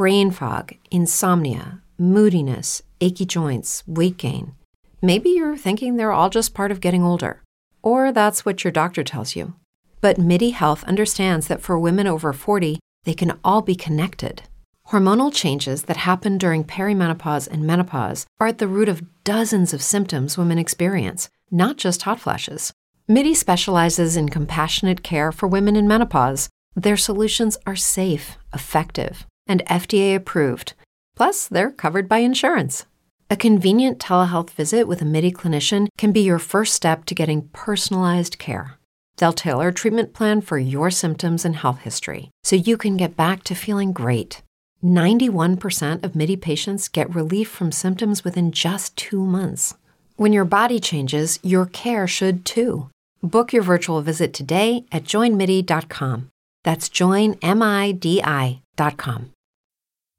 brain fog, insomnia, moodiness, achy joints, weight gain. Maybe you're thinking they're all just part of getting older, or that's what your doctor tells you. But MIDI Health understands that for women over 40, they can all be connected. Hormonal changes that happen during perimenopause and menopause are at the root of dozens of symptoms women experience, not just hot flashes. MIDI specializes in compassionate care for women in menopause. Their solutions are safe, effective, and FDA approved. Plus, they're covered by insurance. A convenient telehealth visit with a MIDI clinician can be your first step to getting personalized care. They'll tailor a treatment plan for your symptoms and health history so you can get back to feeling great. 91% of MIDI patients get relief from symptoms within just two months. When your body changes, your care should too. Book your virtual visit today at joinmidi.com. That's joinmidi.com.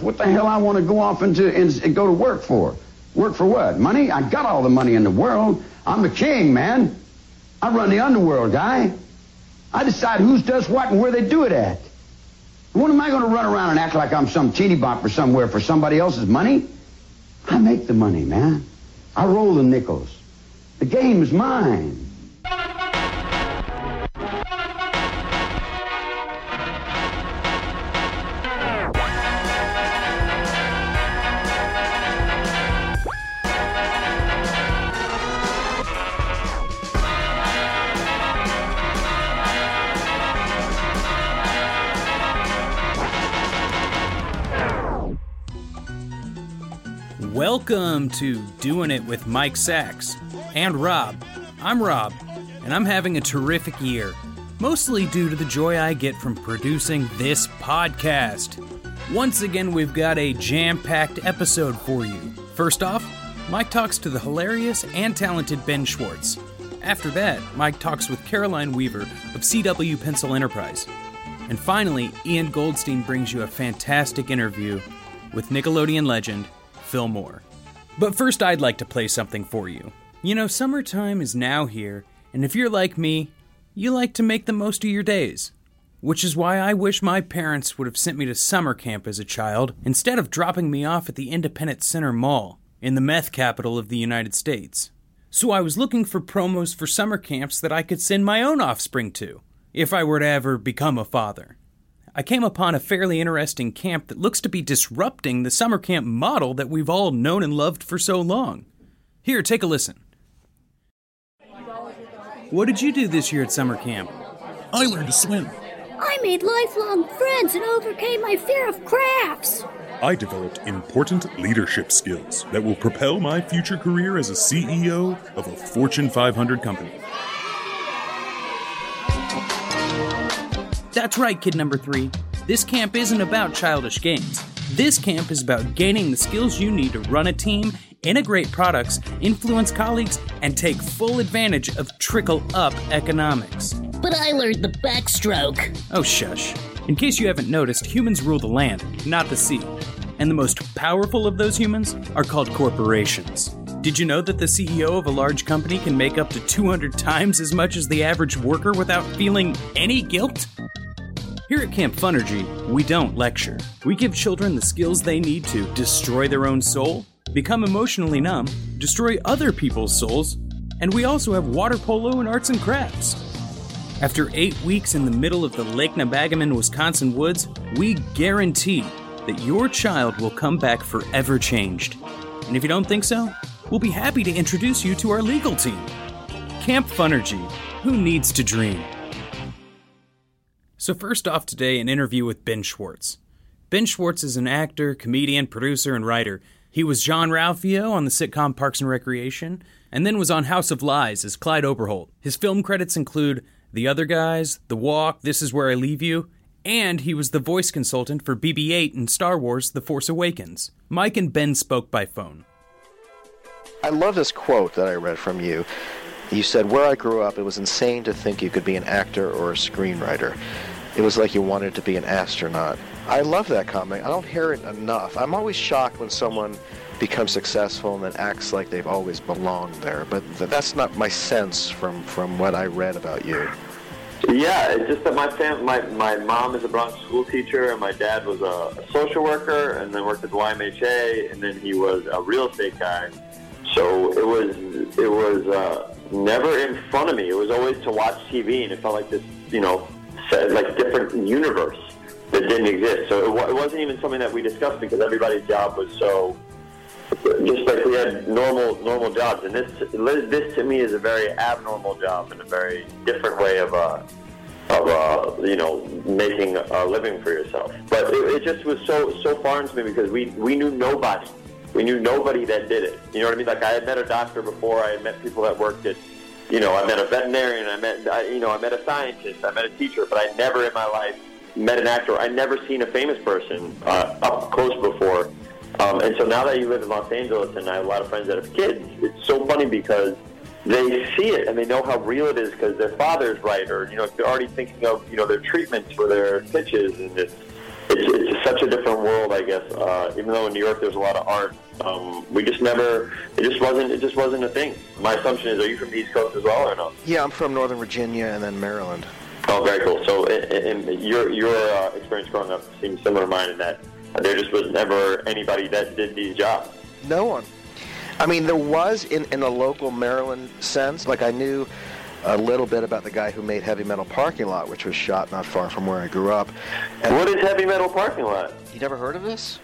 What the hell I want to go off into and, go to work for? Work for what? Money? I got all the money in the world. I'm the king, man. I run the underworld, guy. I decide who does what and where they do it at. When am I going to run around and act like I'm some teeny bopper somewhere for somebody else's money? I make the money, man. I roll the nickels. The game is mine. Welcome to Doing It with Mike Sacks and Rob. I'm Rob, and I'm having a terrific year, mostly due to the joy I get from producing this podcast. Once again, we've got a jam packed episode for you. First off, Mike talks to the hilarious and talented Ben Schwartz. After that, Mike talks with Caroline Weaver of CW Pencil Enterprise. And finally, Ian Goldstein brings you a fantastic interview with Nickelodeon legend Phil Moore. But first, I'd like to play something for you. You know, summertime is now here, and if you're like me, you like to make the most of your days. Which is why I wish my parents would have sent me to summer camp as a child instead of dropping me off at the Independent Center Mall in the meth capital of the United States. So I was looking for promos for summer camps that I could send my own offspring to, if I were to ever become a father. I came upon a fairly interesting camp that looks to be disrupting the summer camp model that we've all known and loved for so long. Here, take a listen. What did you do this year at summer camp? I learned to swim. I made lifelong friends and overcame my fear of crafts. I developed important leadership skills that will propel my future career as a CEO of a Fortune 500 company. That's right, kid number three. This camp isn't about childish games. This camp is about gaining the skills you need to run a team, integrate products, influence colleagues, and take full advantage of trickle up economics. But I learned the backstroke. Oh, shush. In case you haven't noticed, humans rule the land, not the sea. And the most powerful of those humans are called corporations. Did you know that the CEO of a large company can make up to 200 times as much as the average worker without feeling any guilt? Here at Camp Funergy, we don't lecture. We give children the skills they need to destroy their own soul, become emotionally numb, destroy other people's souls, and we also have water polo and arts and crafts. After eight weeks in the middle of the Lake Nebagamon, Wisconsin woods, we guarantee that your child will come back forever changed. And if you don't think so, we'll be happy to introduce you to our legal team. Camp Funergy. Who needs to dream? So, first off today, an interview with Ben Schwartz. Ben Schwartz is an actor, comedian, producer, and writer. He was Jean-Ralphio on the sitcom Parks and Recreation, and then was on House of Lies as Clyde Oberholt. His film credits include The Other Guys, The Walk, This Is Where I Leave You, and he was the voice consultant for BB 8 in Star Wars The Force Awakens. Mike and Ben spoke by phone. I love this quote that I read from you. You said, Where I grew up, it was insane to think you could be an actor or a screenwriter. It was like you wanted to be an astronaut. I love that comment. I don't hear it enough. I'm always shocked when someone becomes successful and then acts like they've always belonged there, but th- that's not my sense from, from what I read about you. Yeah, it's just that my fam- my my mom is a Bronx school teacher, and my dad was a, a social worker, and then worked at the YMHA, and then he was a real estate guy. So it was it was uh, never in front of me. It was always to watch TV, and it felt like this, you know, like different universe that didn't exist. So it, wa- it wasn't even something that we discussed because everybody's job was so just like we had normal normal jobs, and this this to me is a very abnormal job and a very different way of uh, of uh, you know making a living for yourself. But it, it just was so so foreign to me because we we knew nobody. We knew nobody that did it. You know what I mean? Like I had met a doctor before. I had met people that worked at, you know, I met a veterinarian. I met, I, you know, I met a scientist. I met a teacher. But I never in my life met an actor. I never seen a famous person uh, up close before. Um, and so now that you live in Los Angeles, and I have a lot of friends that have kids, it's so funny because they see it and they know how real it is because their father's right, or you know, they're already thinking of you know their treatments for their pitches, and it's it's, it's such a different world, I guess. Uh, even though in New York there's a lot of art, um, we just never, it just wasn't, it just wasn't a thing. My assumption is, are you from the East Coast as well or no? Yeah, I'm from Northern Virginia and then Maryland. Oh, very cool. So, and, and your your uh, experience growing up seems similar to mine in that there just was never anybody that did these jobs. No one. I mean, there was in, in a local Maryland sense. Like I knew a little bit about the guy who made Heavy Metal Parking Lot, which was shot not far from where I grew up. And What is Heavy Metal Parking Lot? you never heard of this?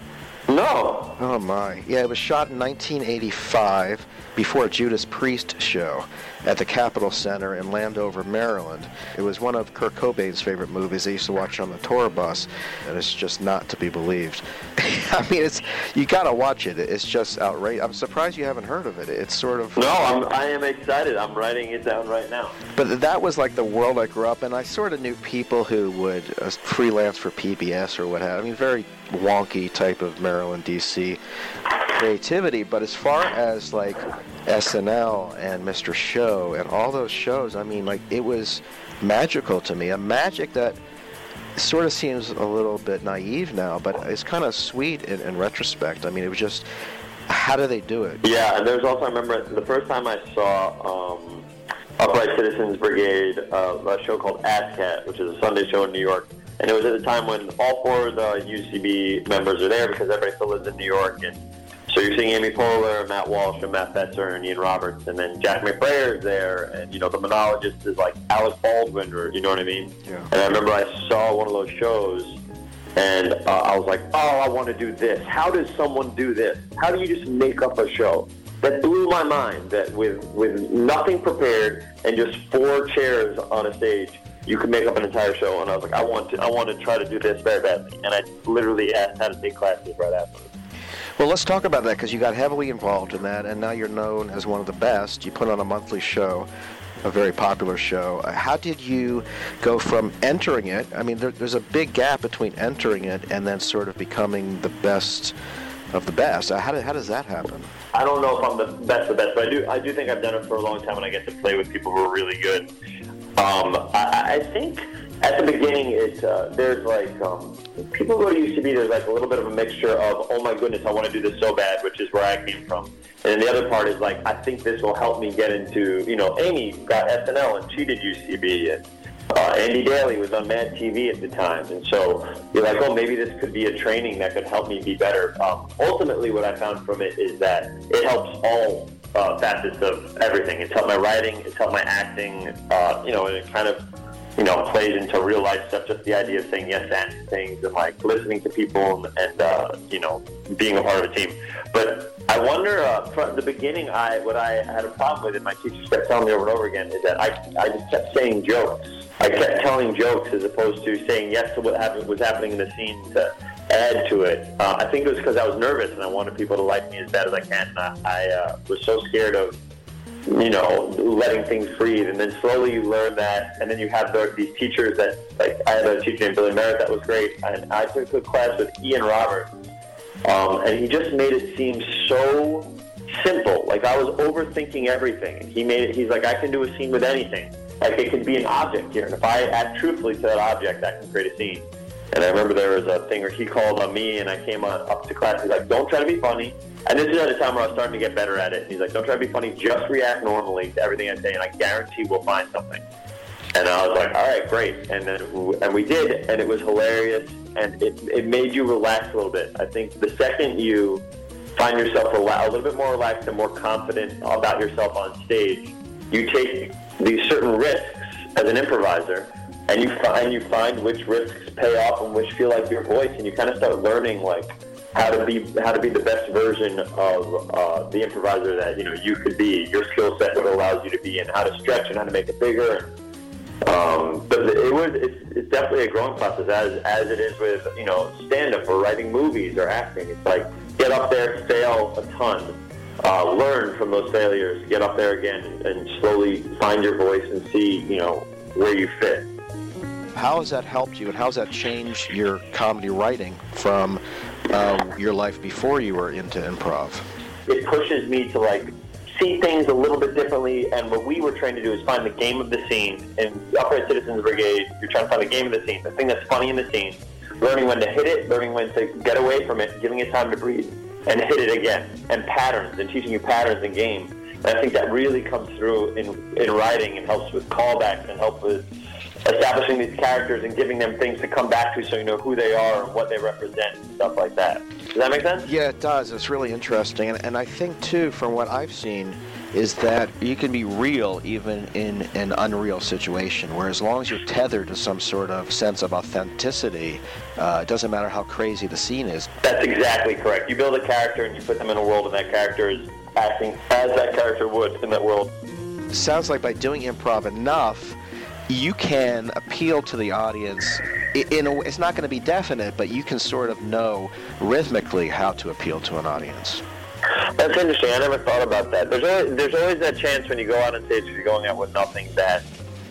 No. Oh my. Yeah, it was shot in 1985 before a Judas Priest show at the Capitol Center in Landover, Maryland. It was one of Kurt Cobain's favorite movies. I used to watch on the tour bus, and it's just not to be believed. I mean, it's you got to watch it. It's just outrageous. I'm surprised you haven't heard of it. It's sort of No, I'm, I am excited. I'm writing it down right now. But that was like the world I grew up in. I sort of knew people who would uh, freelance for PBS or what have. I mean, very wonky type of Maryland, D.C. creativity. But as far as like SNL and Mr. Show and all those shows, I mean, like it was magical to me. A magic that sort of seems a little bit naive now, but it's kind of sweet in, in retrospect. I mean, it was just how do they do it? Yeah, and there's also I remember the first time I saw um, Upright Citizens Brigade, uh, a show called ASSSSCAT, which is a Sunday show in New York, and it was at the time when all four of the UCB members are there because everybody still lives in New York, and so you're seeing Amy Poehler, Matt Walsh, and Matt Besser, and Ian Roberts, and then Jack McBrayer is there, and you know the monologist is like Alec Baldwin, or you know what I mean? Yeah. And I remember I saw one of those shows, and uh, I was like, oh, I want to do this. How does someone do this? How do you just make up a show? That blew my mind. That with with nothing prepared and just four chairs on a stage, you could make up an entire show. And I was like, I want to, I want to try to do this very badly. And I literally asked how to take classes right after. Well, let's talk about that because you got heavily involved in that, and now you're known as one of the best. You put on a monthly show, a very popular show. How did you go from entering it? I mean, there, there's a big gap between entering it and then sort of becoming the best of the best. Uh, How, did, how does that happen? I don't know if I'm the best of the best, but I do I do think I've done it for a long time, and I get to play with people who are really good. Um, I, I think at the beginning, it uh, there's like um, people go to UCB. There's like a little bit of a mixture of oh my goodness, I want to do this so bad, which is where I came from, and then the other part is like I think this will help me get into you know Amy got SNL and she did UCB and. Uh, Andy Daly was on Mad TV at the time, and so you're like, oh, maybe this could be a training that could help me be better. Um, ultimately, what I found from it is that it helps all uh, facets of everything. It's helped my writing, it's helped my acting, uh, you know, and it kind of you know, plays into real life stuff. Just the idea of saying yes and things and like listening to people and, and uh, you know, being a part of a team. But I wonder uh, from the beginning, I what I had a problem with, and my teachers kept telling me over and over again, is that I I just kept saying jokes. I kept telling jokes as opposed to saying yes to what happened, was happening in the scene to add to it. Uh, I think it was because I was nervous and I wanted people to like me as bad as I can. And I, I uh, was so scared of you know, letting things breathe. And then slowly you learn that. And then you have the, these teachers that, like, I had a teacher named Billy Merritt that was great. And I took a class with Ian Roberts. Um, and he just made it seem so simple. Like I was overthinking everything. And he made it, he's like, I can do a scene with anything. Like it could be an object here. And if I act truthfully to that object, I can create a scene. And I remember there was a thing where he called on me and I came on, up to class. He's like, don't try to be funny. And this is at a time where I was starting to get better at it. And he's like, don't try to be funny. Just react normally to everything I say, and I guarantee we'll find something. And I was like, all right, great. And then and we did, and it was hilarious, and it, it made you relax a little bit. I think the second you find yourself a, a little bit more relaxed and more confident about yourself on stage, you take these certain risks as an improviser, and you find you find which risks pay off and which feel like your voice, and you kind of start learning like how to be how to be the best version of uh, the improviser that you know you could be, your skill set that allows you to be, and how to stretch and how to make it bigger. Um, but it was it's, it's definitely a growing process as as it is with you know stand up or writing movies or acting. It's like get up there, fail a ton, uh, learn from those failures, get up there again, and slowly find your voice and see you know where you fit. How has that helped you, and how has that changed your comedy writing from uh, your life before you were into improv? It pushes me to like see things a little bit differently. And what we were trying to do is find the game of the scene. In Upright Citizens Brigade, you're trying to find the game of the scene, the thing that's funny in the scene, learning when to hit it, learning when to get away from it, giving it time to breathe, and hit it again, and patterns, and teaching you patterns in game. And I think that really comes through in, in writing and helps with callbacks and helps with establishing these characters and giving them things to come back to so you know who they are and what they represent and stuff like that. Does that make sense? Yeah, it does. It's really interesting. And, and I think, too, from what I've seen, is that you can be real even in an unreal situation, where as long as you're tethered to some sort of sense of authenticity, uh, it doesn't matter how crazy the scene is. That's exactly correct. You build a character and you put them in a world, and that character is acting as that character would in that world. Sounds like by doing improv enough, you can appeal to the audience. In a, it's not going to be definite, but you can sort of know rhythmically how to appeal to an audience. That's interesting. I never thought about that. There's always, there's always that chance when you go out on stage, if you're going out with nothing, that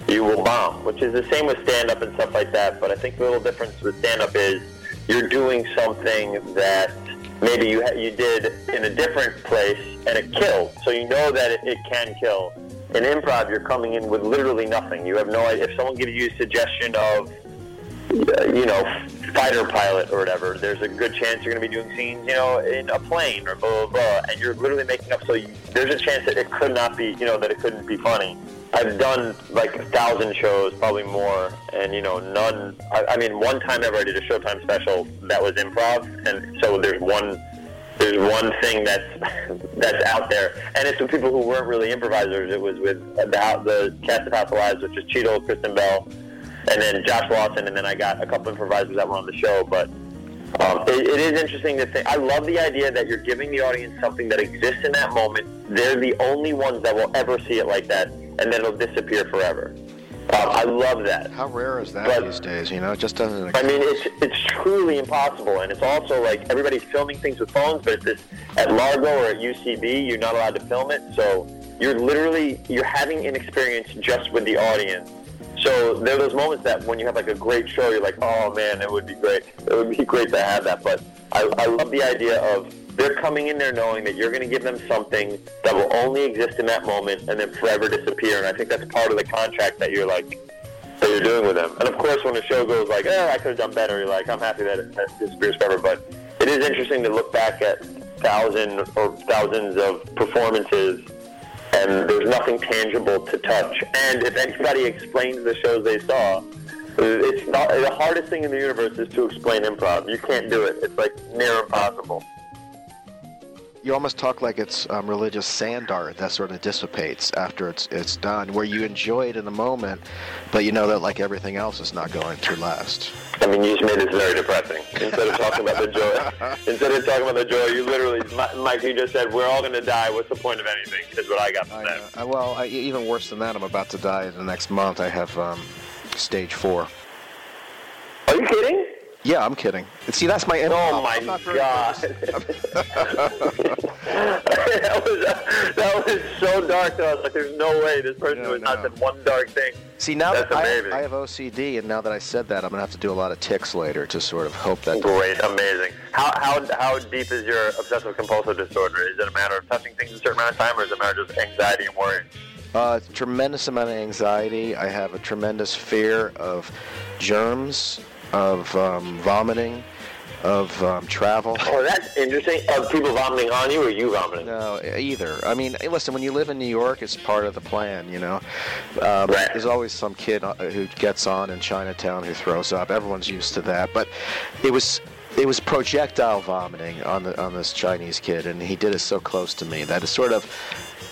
you will bomb, which is the same with stand-up and stuff like that. But I think the little difference with stand-up is you're doing something that maybe you you did in a different place and it killed. So you know that it, it can kill in improv, you're coming in with literally nothing. You have no idea. If someone gives you a suggestion of, uh, you know, fighter pilot or whatever, there's a good chance you're going to be doing scenes, you know, in a plane or blah, blah, blah. And you're literally making up, so you, there's a chance that it could not be, you know, that it couldn't be funny. I've done like a thousand shows, probably more, and you know, none. I, I mean, one time ever I did a Showtime special that was improv, and so there's one there's one thing that's that's out there, and it's with people who weren't really improvisers. It was with the, the cast of House Lies, which is Cheadle, Kristen Bell, and then Josh Lawson, and then I got a couple improvisers that were on the show. But um, it, it is interesting to think. I love the idea that you're giving the audience something that exists in that moment. They're the only ones that will ever see it like that, and then it'll disappear forever. Um, I love that. How rare is that but, these days? You know, it just doesn't. I mean, it's it's truly impossible, and it's also like everybody's filming things with phones, but it's at Largo or at UCB, you're not allowed to film it, so you're literally you're having an experience just with the audience. So there are those moments that when you have like a great show, you're like, oh man, it would be great. It would be great to have that. But I, I love the idea of they're coming in there knowing that you're going to give them something that will only exist in that moment and then forever disappear. And I think that's part of the contract that you're like that you're doing with them. And of course, when the show goes like, "Oh, I could have done better," you're like, "I'm happy that it, that disappears forever." But it is interesting to look back at thousands or thousands of performances and there's nothing tangible to touch. And if anybody explains the shows they saw, it's not the hardest thing in the universe is to explain improv. You can't do it. It's like near impossible. You almost talk like it's um, religious sand art that sort of dissipates after it's it's done, where you enjoy it in the moment, but you know that like everything else is not going to last. I mean, you just made this very depressing. Instead of talking about the joy, instead of talking about the joy, you literally, Mike, you just said we're all going to die. What's the point of anything? Is what I got from that. Well, I, even worse than that, I'm about to die in the next month. I have um, stage four. Are you kidding? Yeah, I'm kidding. See, that's my. Oh my god! that was that was so dark. I was like, "There's no way this person no, was no. not said one dark thing." See, now that's that amazing. I, I, have OCD, and now that I said that, I'm gonna have to do a lot of tics later to sort of hope that. Great, amazing. How how how deep is your obsessive compulsive disorder? Is it a matter of touching things a certain amount of time, or is it a matter of just anxiety and worry? Uh, tremendous amount of anxiety. I have a tremendous fear of germs, of um, vomiting, of um, travel. Oh, that's interesting. Of people vomiting on you or you vomiting? No, either. I mean, listen, when you live in New York, it's part of the plan, you know. Um, right. There's always some kid uh, who gets on in Chinatown who throws up. Everyone's used to that. But it was it was projectile vomiting on the on this Chinese kid, and he did it so close to me that it sort of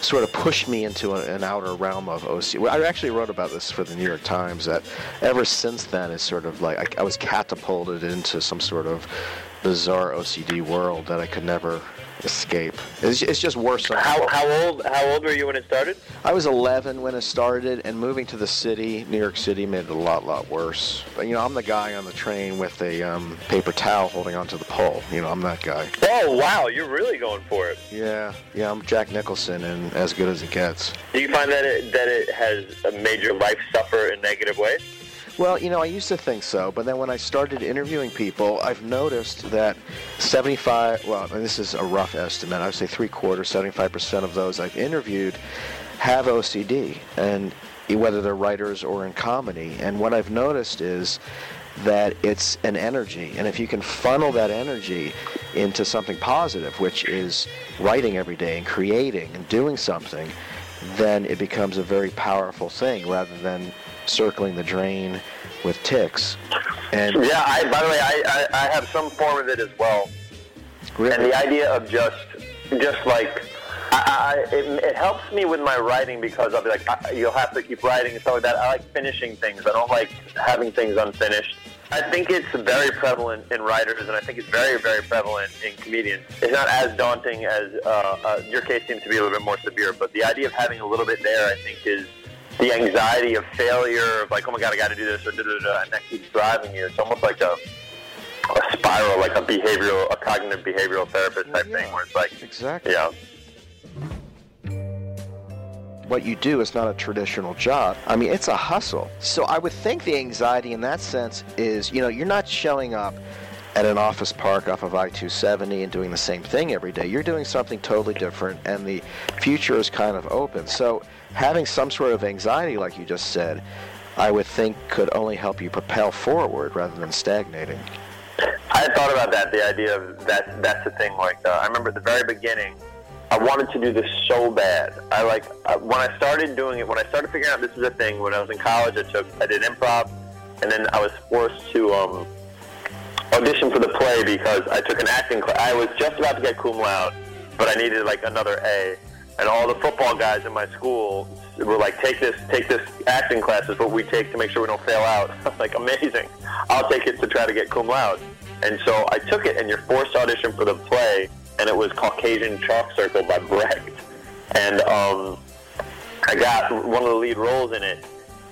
sort of pushed me into a, an outer realm of OC. I actually wrote about this for the New York Times. That ever since then, it's sort of like I, I was catapulted into some sort of bizarre OCD world that I could never escape. It's, it's just worse. How, how old how old were you when it started? I was 11 when it started, and moving to the city, New York City, made it a lot lot worse. But you know, I'm the guy on the train with a um, paper towel holding onto the pole. You know, I'm that guy. Oh wow, you're really going for it. Yeah, yeah, I'm Jack Nicholson, and as good as it gets. Do you find that it, that it has made your life suffer in negative ways? Well, you know, I used to think so, but then when I started interviewing people, I've noticed that 75, well, and this is a rough estimate, I would say three quarters, 75% of those I've interviewed have OCD, and whether they're writers or in comedy. And what I've noticed is that it's an energy, and if you can funnel that energy into something positive, which is writing every day and creating and doing something, then it becomes a very powerful thing rather than circling the drain with tics. And yeah, I, by the way, I, I, I have some form of it as well. Really? And the idea of just just like I, I, it, it, helps me with my writing because I'll be like, I, you'll have to keep writing and stuff like that. I like finishing things. I don't like having things unfinished. I think it's very prevalent in writers, and I think it's very, very prevalent in comedians. It's not as daunting as uh, uh, your case seems to be a little bit more severe, but the idea of having a little bit there, I think, is the anxiety of failure, of like, oh my god, I got to do this, or da da da, and that keeps driving you. It's almost like a a spiral, like a behavioral, a cognitive behavioral therapist type yeah, thing, where it's like, exactly, yeah. What you do is not a traditional job. I mean, it's a hustle. So I would think the anxiety in that sense is, you know, you're not showing up at an office park off of I-270 and doing the same thing every day. You're doing something totally different, and the future is kind of open. So having some sort of anxiety, like you just said, I would think could only help you propel forward rather than stagnating. I thought about that. The idea of that. That's the thing. Like uh, I remember at the very beginning, I wanted to do this so bad. I like uh, when I started doing it. When I started figuring out this is a thing. When I was in college, I took I did improv, and then I was forced to um, audition for the play because I took an acting class. I was just about to get cum laude, but I needed like another A and all the football guys in my school were like, "Take this, take this acting class is what we take to make sure we don't fail out." I was like, "Amazing! I'll take it to try to get cum laude." And so I took it, and you're forced audition for the play, and it was Caucasian Chalk Circle by Brecht, and um, I got one of the lead roles in it,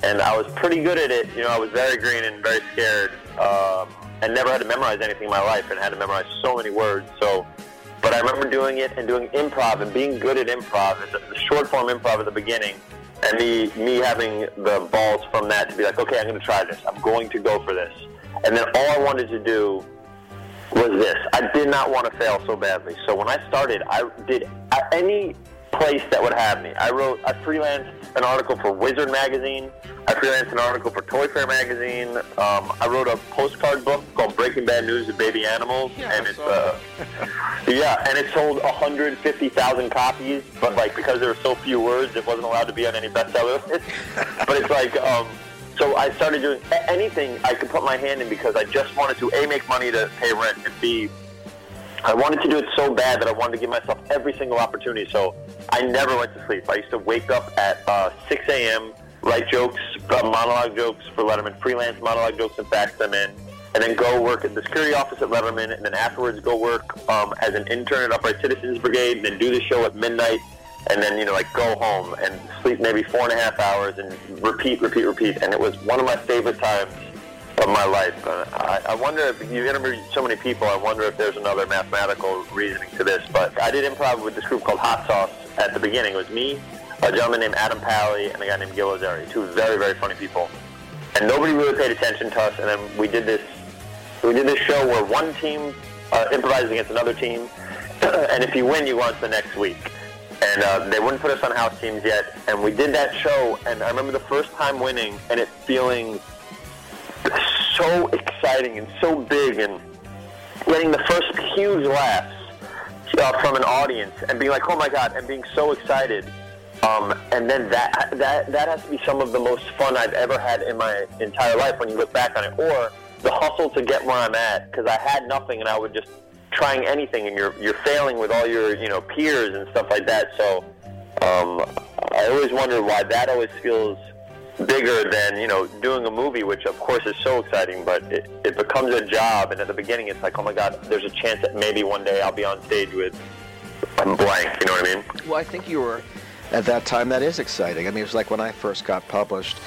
and I was pretty good at it. You know, I was very green and very scared, um, and never had to memorize anything in my life, and had to memorize so many words. So but I remember doing it and doing improv and being good at improv, the, short form improv at the beginning, and me me having the balls from that to be like, okay, I'm going to try this. I'm going to go for this. And then all I wanted to do was this. I did not want to fail so badly. So when I started, I did any place that would have me. I wrote, I freelanced an article for Wizard magazine. I freelanced an article for Toy Fair magazine. Um, I wrote a postcard book called Breaking Bad News of Baby Animals, yeah, and it's uh, yeah, and it sold 150,000 copies. But like because there were so few words, it wasn't allowed to be on any bestseller list. but it's like. Um, so I started doing anything I could put my hand in because I just wanted to a make money to pay rent and b I wanted to do it so bad that I wanted to give myself every single opportunity. So I never went to sleep. I used to wake up at uh, 6 a.m., write jokes, monologue jokes for Letterman, freelance monologue jokes, and fax them in. And then go work at the security office at Letterman, and then afterwards go work um, as an intern at Upright Citizens Brigade, and then do the show at midnight, and then you know like go home and sleep maybe four and a half hours, and repeat, repeat, repeat. And it was one of my favorite times of my life. Uh, I, I wonder if you interviewed so many people. I wonder if there's another mathematical reasoning to this. But I did improv with this group called Hot Sauce at the beginning. It was me, a gentleman named Adam Pally, and a guy named Gil Ozeri, two very very funny people. And nobody really paid attention to us. And then we did this. We did this show where one team uh, improvises against another team, and if you win, you go on to the next week. And uh, they wouldn't put us on house teams yet. And we did that show, and I remember the first time winning, and it feeling so exciting and so big and getting the first huge laughs uh, from an audience and being like, oh my God, and being so excited. Um, and then that, that, that has to be some of the most fun I've ever had in my entire life when you look back on it. Or the hustle to get where I'm at because I had nothing and I would just trying anything and you're, you're failing with all your, you know, peers and stuff like that. So um, I always wonder why that always feels bigger than you know doing a movie, which of course is so exciting, but it, it becomes a job. And at the beginning, it's like, oh my god, there's a chance that maybe one day I'll be on stage with I'm blank. You know what I mean? Well, I think you were at that time. That is exciting. I mean, it was like when I first got published.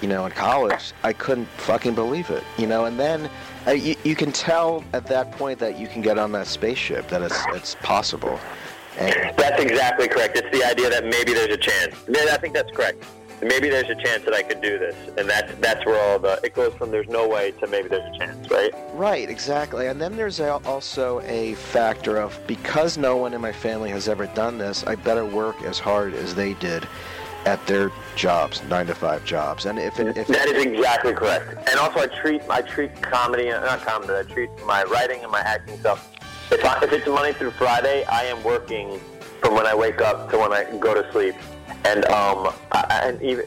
You know, in college, I couldn't fucking believe it. You know, and then uh, you, you can tell at that point that you can get on that spaceship, that it's it's possible. And that's exactly correct. It's the idea that maybe there's a chance. I think that's correct maybe there's a chance that I could do this, and that's that's where all the it goes from there's no way to maybe there's a chance, right? Right, exactly. And then there's also a factor of because no one in my family has ever done this, I better work as hard as they did at their jobs, nine to five jobs. And if, it, if that is exactly correct. And also, I treat I treat comedy, not comedy, I treat my writing and my acting stuff. If I, if it's Monday through Friday, I am working from when I wake up to when I go to sleep and um, and even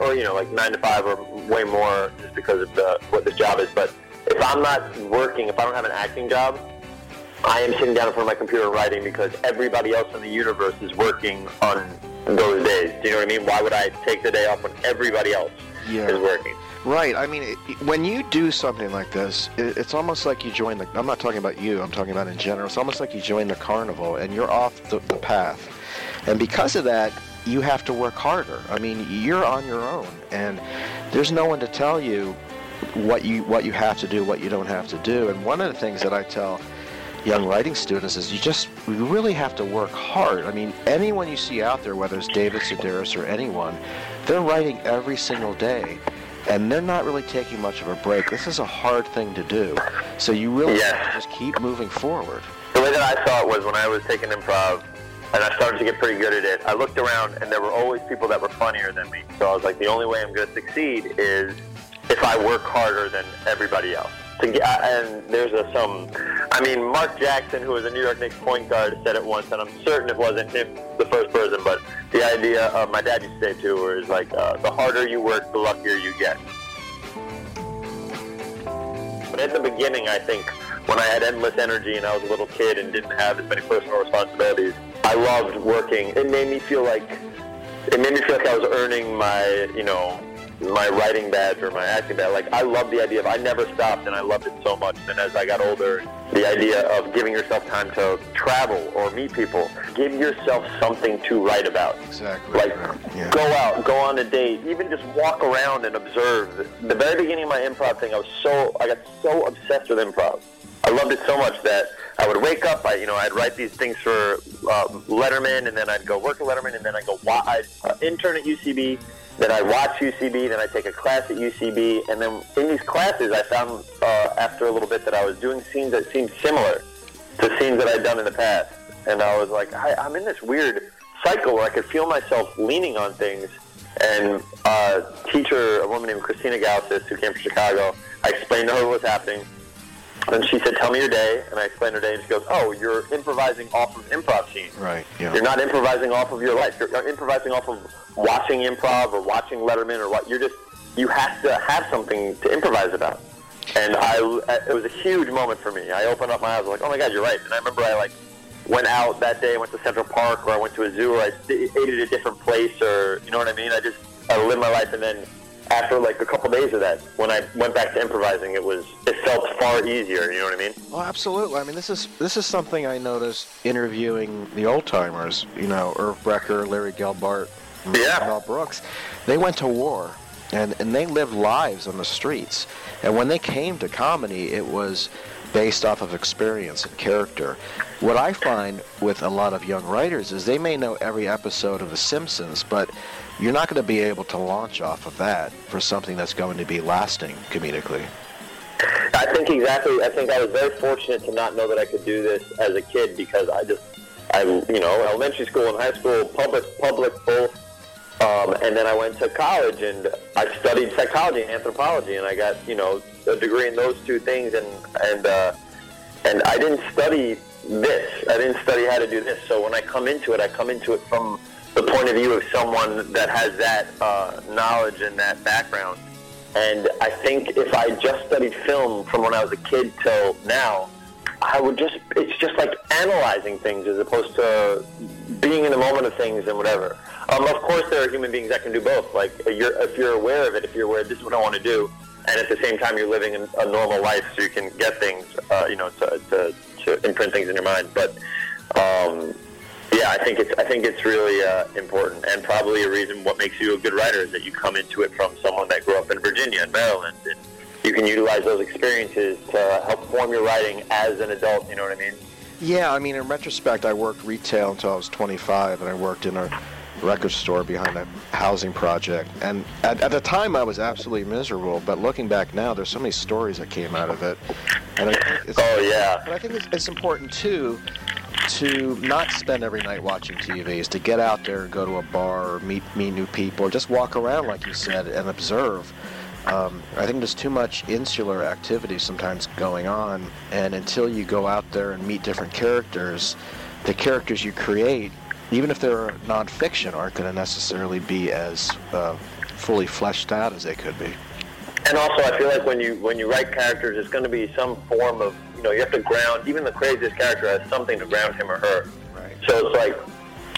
or you know like nine to five or way more just because of the what this job is. But if I'm not working, if I don't have an acting job, I am sitting down in front of my computer writing because everybody else in the universe is working on those days. Do you know what I mean? Why would I take the day off when everybody else yeah. is working? Right. I mean, it, when you do something like this, it, it's almost like you join the. I'm not talking about you. I'm talking about in general. It's almost like you join the carnival and you're off the, the path. And because of that, you have to work harder. I mean, you're on your own, and there's no one to tell you what you what you have to do, what you don't have to do. And one of the things that I tell young writing students is you just you really have to work hard. I mean, anyone you see out there, whether it's David Sedaris or anyone, they're writing every single day. And they're not really taking much of a break. This is a hard thing to do. So you really yes. have to just keep moving forward. The way that I saw it was when I was taking improv, and I started to get pretty good at it. I looked around, and there were always people that were funnier than me. So I was like, the only way I'm going to succeed is if I work harder than everybody else. Get, and there's a, some, I mean, Mark Jackson, who was a New York Knicks point guard, said it once, and I'm certain it wasn't him, the first person, but the idea, uh, my dad used to say too, where it's like, uh, the harder you work, the luckier you get. But in the beginning, I think, when I had endless energy and I was a little kid and didn't have as many personal responsibilities, I loved working. It made me feel like it made me feel like I was earning my, you know, my writing badge or my acting badge. Like I love the idea of I never stopped and I loved it so much. And as I got older, the idea of giving yourself time to travel or meet people, give yourself something to write about. Exactly. Like yeah. go out, go on a date, even just walk around and observe. The very beginning of my improv thing, I was so I got so obsessed with improv. I loved it so much that I would wake up, I you know I'd write these things for uh, Letterman, and then I'd go work at Letterman, and then I'd go wa- I'd uh, intern at UCB, then I'd watch UCB, then I'd take a class at UCB, and then in these classes I found uh, after a little bit that I was doing scenes that seemed similar to scenes that I'd done in the past, and I was like I, I'm in this weird cycle where I could feel myself leaning on things. And uh, teacher, a woman named Christina Gausas, who came from Chicago, I explained to her what was happening and she said, "Tell me your day." And I explained her day, and she goes, "Oh, you're improvising off of improv scene. Right. Yeah. You're not improvising off of your life. You're, you're improvising off of watching improv or watching Letterman or what. You're just you have to have something to improvise about." And I, it was a huge moment for me. I opened up my eyes, I was like, oh my God, you're right. And I remember I like went out that day, I went to Central Park, or I went to a zoo, or I ate at a different place, or you know what I mean. I just I lived my life, and then after like a couple days of that, when I went back to improvising, it was it felt far easier. You know what I mean? Oh, absolutely. I mean, this is this is something I noticed interviewing the old timers. You know, Irv Brecher, Larry Gelbart, yeah. Mel Brooks. They went to war, and and they lived lives on the streets. And when they came to comedy, it was based off of experience and character. What I find with a lot of young writers is they may know every episode of The Simpsons, but you're not going to be able to launch off of that for something that's going to be lasting comedically. I think exactly. I think I was very fortunate to not know that I could do this as a kid because I just, I, you know, elementary school and high school, public, public both, um, and then I went to college and I studied psychology and anthropology, and I got, you know, a degree in those two things, and and uh, and I didn't study this. I didn't study how to do this. So when I come into it, I come into it from the point of view of someone that has that uh, knowledge and that background. And I think if I just studied film from when I was a kid till now, I would just, it's just like analyzing things as opposed to being in the moment of things and whatever. Um, of course, there are human beings that can do both. Like, you're, if you're aware of it, if you're aware, this is what I want to do, and at the same time you're living a normal life so you can get things, uh, you know, to, to, to imprint things in your mind. But um, yeah, I think it's I think it's really uh, important, and probably a reason what makes you a good writer is that you come into it from someone that grew up in Virginia and Maryland, and you can utilize those experiences to help form your writing as an adult. You know what I mean? Yeah, I mean, in retrospect, I worked retail until I was 25, and I worked in a record store behind a housing project. And at, at the time, I was absolutely miserable. But looking back now, there's so many stories that came out of it. And oh yeah. But I think it's, it's important too to not spend every night watching TV, is to get out there and go to a bar or meet meet new people, or just walk around, like you said, and observe. Um, I think there's too much insular activity sometimes going on, and until you go out there and meet different characters, the characters you create, even if they're nonfiction, aren't going to necessarily be as uh, fully fleshed out as they could be. And also, I feel like when you when you write characters, it's going to be some form of you know you have to ground. Even the craziest character has something to ground him or her. Right. So it's like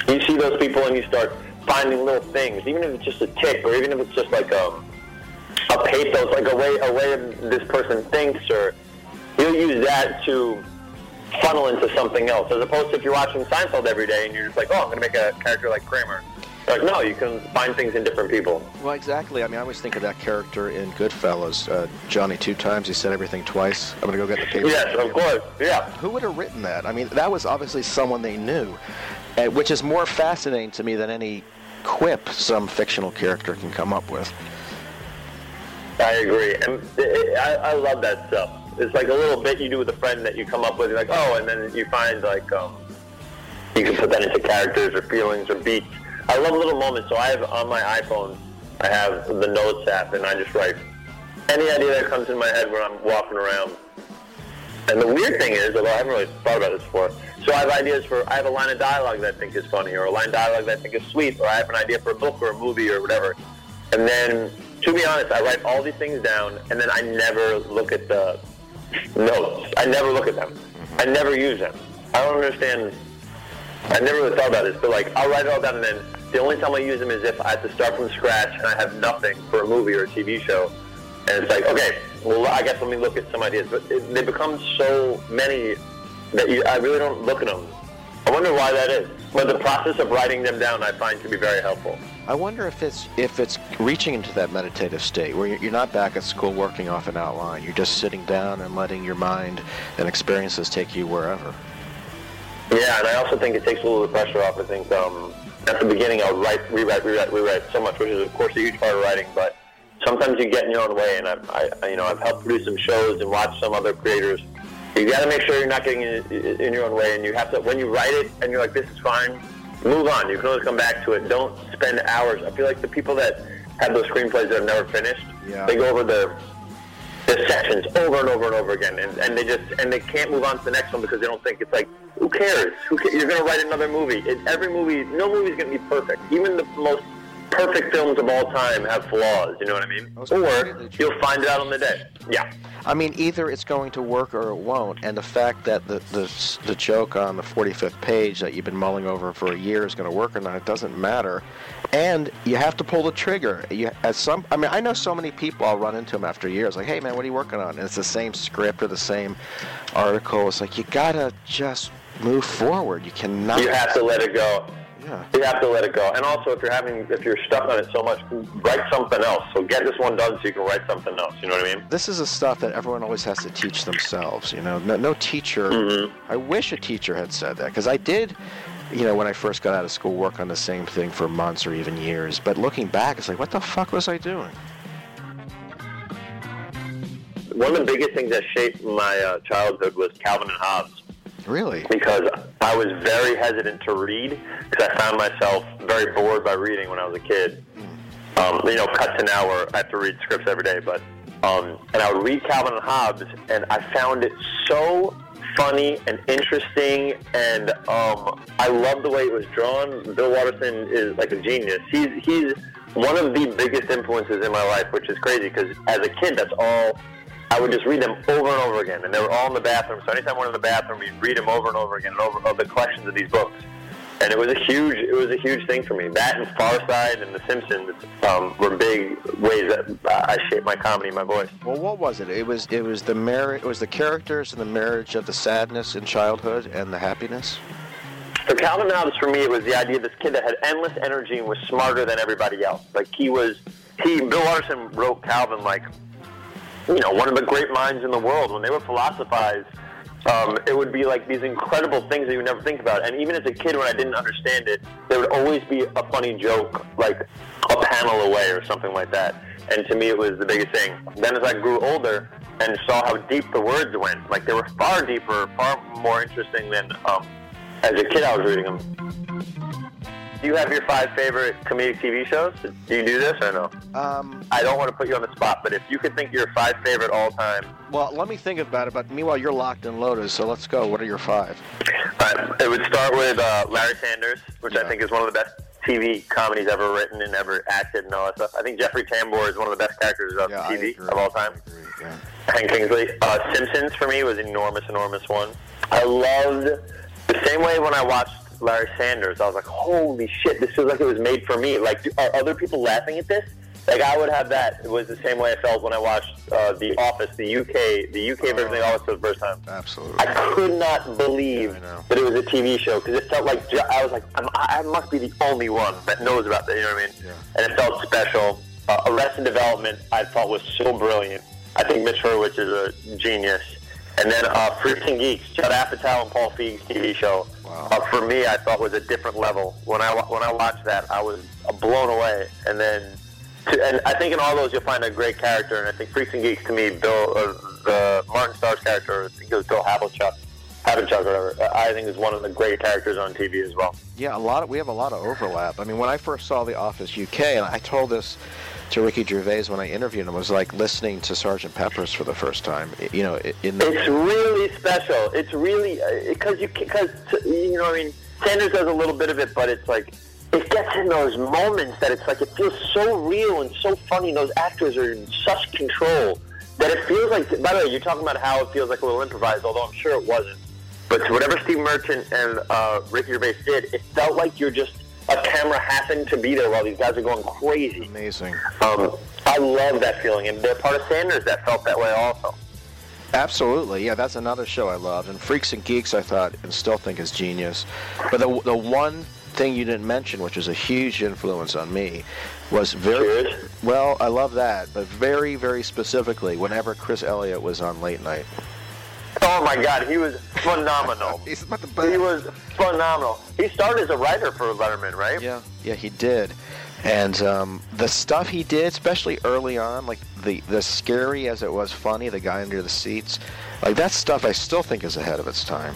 you see those people and you start finding little things, even if it's just a tic, or even if it's just like um, a pathos, like a way a way this person thinks, or you'll use that to funnel into something else, as opposed to if you're watching Seinfeld every day and you're just like, oh, I'm going to make a character like Kramer. Like, no, you can find things in different people. Well, exactly. I mean, I always think of that character in Goodfellas, uh, Johnny two times. He said everything twice. I'm going to go get the paper. Yes, of course. Yeah. Who would have written that? I mean, that was obviously someone they knew, uh, which is more fascinating to me than any quip some fictional character can come up with. I agree. And it, I, I love that stuff. It's like a little bit you do with a friend that you come up with. You're like, oh, and then you find like um, you can put that into characters or feelings or beats I love little moments. So I have on my iPhone, I have the Notes app, and I just write any idea that comes in my head when I'm walking around. And the weird thing is, although I haven't really thought about this before, so I have ideas for, I have a line of dialogue that I think is funny, or a line of dialogue that I think is sweet, or I have an idea for a book or a movie or whatever. And then, to be honest, I write all these things down, and then I never look at the notes. I never look at them. I never use them. I don't understand. I never really thought about this, but like, I'll write it all down, and then the only time I use them is if I have to start from scratch and I have nothing for a movie or a TV show. And it's like, okay, well, I guess let me look at some ideas. But it, they become so many that you, I really don't look at them. I wonder why that is. But the process of writing them down, I find to be very helpful. I wonder if it's if it's reaching into that meditative state where you're not back at school working off an outline. You're just sitting down and letting your mind and experiences take you wherever. Yeah, and I also think it takes a little of the pressure off. I think um, at the beginning, I would write, rewrite, rewrite, rewrite so much, which is of course a huge part of writing. But sometimes you get in your own way, and I've, I, you know, I've helped produce some shows and watch some other creators. You got to make sure you're not getting in, in your own way, and you have to when you write it and you're like, this is fine. Move on. You can always come back to it. Don't spend hours. I feel like the people that have those screenplays that have never finished, yeah. they go over the the sections over and over and over again, and, and they just and they can't move on to the next one because they don't think it's like who cares? Who? You're gonna write another movie. It, every movie, no movie is gonna be perfect. Even the most perfect films of all time have flaws. You know what I mean? Or you'll find it out on the day. Yeah. I mean, either it's going to work or it won't. And the fact that the the, the joke on the 45th page that you've been mulling over for a year is going to work or not, it doesn't matter. And you have to pull the trigger. You, at some, I mean, I know so many people. I'll run into them after years, like, "Hey, man, what are you working on?" And it's the same script or the same article. It's like you gotta just move forward. You cannot. You have to let it go. Yeah. You have to let it go. And also, if you're having, if you're stuck on it so much, write something else. So get this one done so you can write something else. You know what I mean? This is the stuff that everyone always has to teach themselves. You know, no, no teacher. Mm-hmm. I wish a teacher had said that because I did. You know, when I first got out of school, work on the same thing for months or even years. But looking back, it's like, what the fuck was I doing? One of the biggest things that shaped my uh, childhood was Calvin and Hobbes. Really? because I was very hesitant to read because I found myself very bored by reading when I was a kid. Um, you know, cut to now where I have to read scripts every day, but um, and I would read Calvin and Hobbes, and I found it so funny and interesting, and um, I love the way it was drawn. Bill Watterson is like a genius. He's he's one of the biggest influences in my life, which is crazy because as a kid, that's all I would just read them over and over again, and they were all in the bathroom. So anytime we went in the bathroom, we'd read them over and over again, and over of the collections of these books. And it was a huge, it was a huge thing for me. That and Far Side and The Simpsons um, were big ways that I shaped my comedy, my voice. Well, what was it? It was it was the mar- it was the characters and the marriage of the sadness in childhood and the happiness. For Calvin Hobbes, for me, it was the idea of this kid that had endless energy and was smarter than everybody else. Like he was, he Bill Watterson wrote Calvin like, you know, one of the great minds in the world. When they would philosophize, um, it would be like these incredible things that you would never think about. And even as a kid, when I didn't understand it, there would always be a funny joke, like a panel away or something like that. And to me, it was the biggest thing. Then as I grew older and saw how deep the words went, like they were far deeper, far more interesting than um, as a kid I was reading them. Do you have your five favorite comedic TV shows? Do you do this or no? Um, I don't want to put you on the spot, but if you could think your five favorite all-time, well, let me think about it. But meanwhile, you're locked and loaded, so let's go. What are your five? uh, it would start with uh, Larry Sanders, which Yeah. I think is one of the best TV comedies ever written and ever acted and all that stuff. I think Jeffrey Tambor is one of the best characters of Yeah, TV of all time. I agree, yeah. Hank Kingsley. Uh, Simpsons for me was an enormous, enormous one. I loved the same way when I watched Larry Sanders. I was like, holy shit, this feels like it was made for me. Like, do- are other people laughing at this? Like, I would have that. It was the same way I felt when I watched uh, The Office, the UK, the UK version of The Office for the first time. Absolutely. I could not believe know. that it was a TV show because it felt like I was like, I'm, I must be the only one that knows about that. You know what I mean? Yeah. And it felt special. Uh, Arrested Development, I thought was so brilliant. I think Mitch Hurwitz is a genius. And then uh, Freaks and Geeks, Judd Apatow and Paul Feig's TV show. Wow. Uh, for me, I thought was a different level. When I when I watched that, I was blown away. And then, to, and I think in all those you'll find a great character. And I think Freaks and Geeks to me, Bill, uh, the Martin Starr's character, I think it was Bill Havlicek, Havlicek or whatever. uh, I think is one of the great characters on TV as well. Yeah, a lot. Of, we have a lot of overlap. I mean, when I first saw The Office UK, and I told this to Ricky Gervais when I interviewed him, was like listening to Sergeant Pepper's for the first time. You know, in the It's really special. It's really because you because you know I mean Sanders does a little bit of it, but it's like it gets in those moments that it's like it feels so real and so funny. Those actors are in such control that it feels like. By the way, you're talking about how it feels like a little improvised, although I'm sure it wasn't. But whatever Steve Merchant and uh, Ricky Gervais did, it felt like you're just a camera happened to be there while these guys are going crazy. amazing. Um, I love that feeling, and they're part of Sanders that felt that way also. Absolutely, yeah. That's another show I loved, and Freaks and Geeks I thought and still think is genius. But the the one thing you didn't mention, which was a huge influence on me, was very Cheers. well. I love that, but very very specifically, whenever Chris Elliott was on late night. Oh my God, he was phenomenal. He's about the he was phenomenal. He started as a writer for Letterman, right? Yeah, yeah, he did. And um, the stuff he did, especially early on, like the the scary as it was funny, the guy under the seats, like that stuff, I still think is ahead of its time.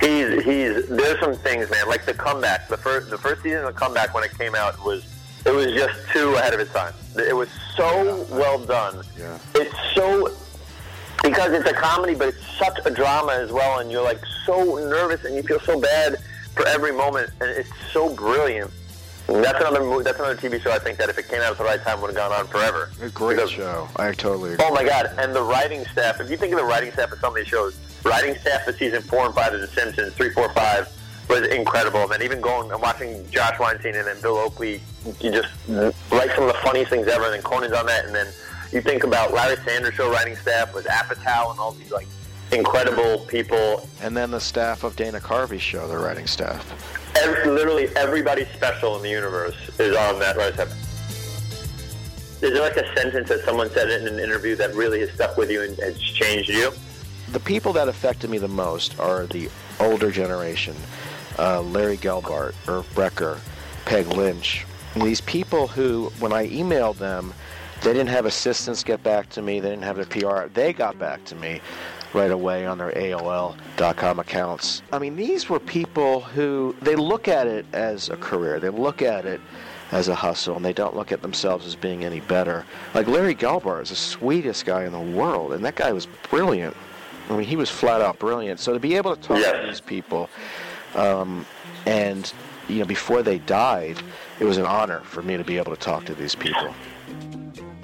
He's he's. There's some things, man. Like the comeback. The first the first season of the comeback when it came out was it was just too ahead of its time. It was so well done. Yeah. It's so because it's a comedy, but it's such a drama as well, and you're like so nervous and you feel so bad for every moment, and it's so brilliant. That's another movie, that's another TV show I think that if it came out at the right time would have gone on forever. A great Because- show. I totally agree. Oh my god! And the writing staff. If you think of the writing staff of some of these shows, writing staff for season four and five of The Simpsons, three, four, five was incredible. And then even going and watching Josh Weinstein and then Bill Oakley, you just write some of the funniest things ever. And then Conan's on that. And then you think about Larry Sanders show writing staff with Apatow and all these like incredible people. And then the staff of Dana Carvey's show, the writing staff. Every, literally everybody special in the universe is on that writing staff. Is there like a sentence that someone said in an interview that really has stuck with you and has changed you? The people that affected me the most are the older generation. Uh, Larry Gelbart, Irv Brecher, Peg Lynch. These people who, when I emailed them, they didn't have assistants get back to me. They didn't have their PR. They got back to me right away on their AOL.com accounts. I mean, these were people who they look at it as a career. They look at it as a hustle, and they don't look at themselves as being any better. Like Larry Gelbart is the sweetest guy in the world, and that guy was brilliant. I mean, he was flat out brilliant. So to be able to talk Yes. to these people, um, and you know, before they died, it was an honor for me to be able to talk to these people.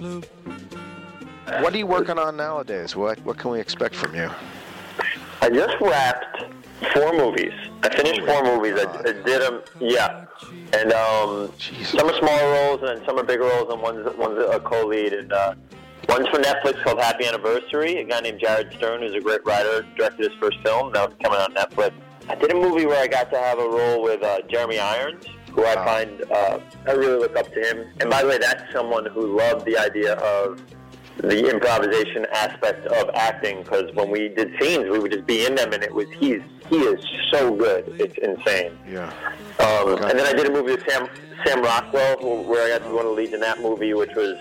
What are you working on nowadays? What what can we expect from you? I just wrapped four movies. I finished four movies. I, I did them, yeah. And um, some are smaller roles, and then some are bigger roles, and one's one's a co-lead. And uh, one's for Netflix called Happy Anniversary. A guy named Jared Stern, who's a great writer, directed his first film. Now it's coming on Netflix. I did a movie where I got to have a role with uh, Jeremy Irons, who I find uh, I really look up to him. And by the way, that's someone who loved the idea of the improvisation aspect of acting because when we did scenes, we would just be in them, and it was he's he is so good, it's insane. Yeah. Um, and then I did a movie with Sam Sam Rockwell, where I got to be one of the leads in that movie, which was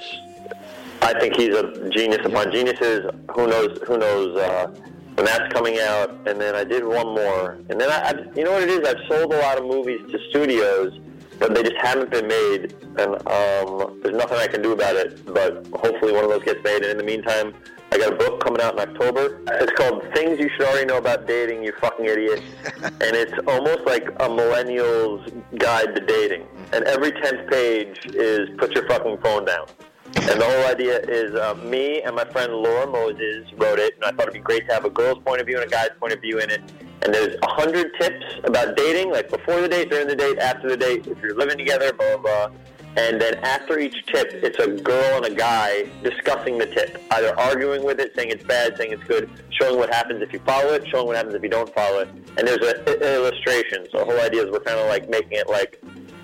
I think he's a genius upon geniuses. Who knows? Who knows uh, when that's coming out? And then I did one more, and then I, I, you know what it is? I've sold a lot of movies to studios, but they just haven't been made, and um, there's nothing I can do about it. But hopefully, one of those gets made. And in the meantime, I got a book coming out in October. It's called "Things You Should Already Know About Dating, You Fucking Idiot," and it's almost like a millennial's guide to dating. And every tenth page is "Put your fucking phone down." And the whole idea is uh, me and my friend Laura Moses wrote it, and I thought it'd be great to have a girl's point of view and a guy's point of view in it. And there's a hundred tips about dating, like before the date, during the date, after the date, if you're living together, blah blah. blah. And then after each tip, it's a girl and a guy discussing the tip, either arguing with it, saying it's bad, saying it's good, showing what happens if you follow it, showing what happens if you don't follow it. And there's a, an illustration. So the whole idea is we're kind of like making it like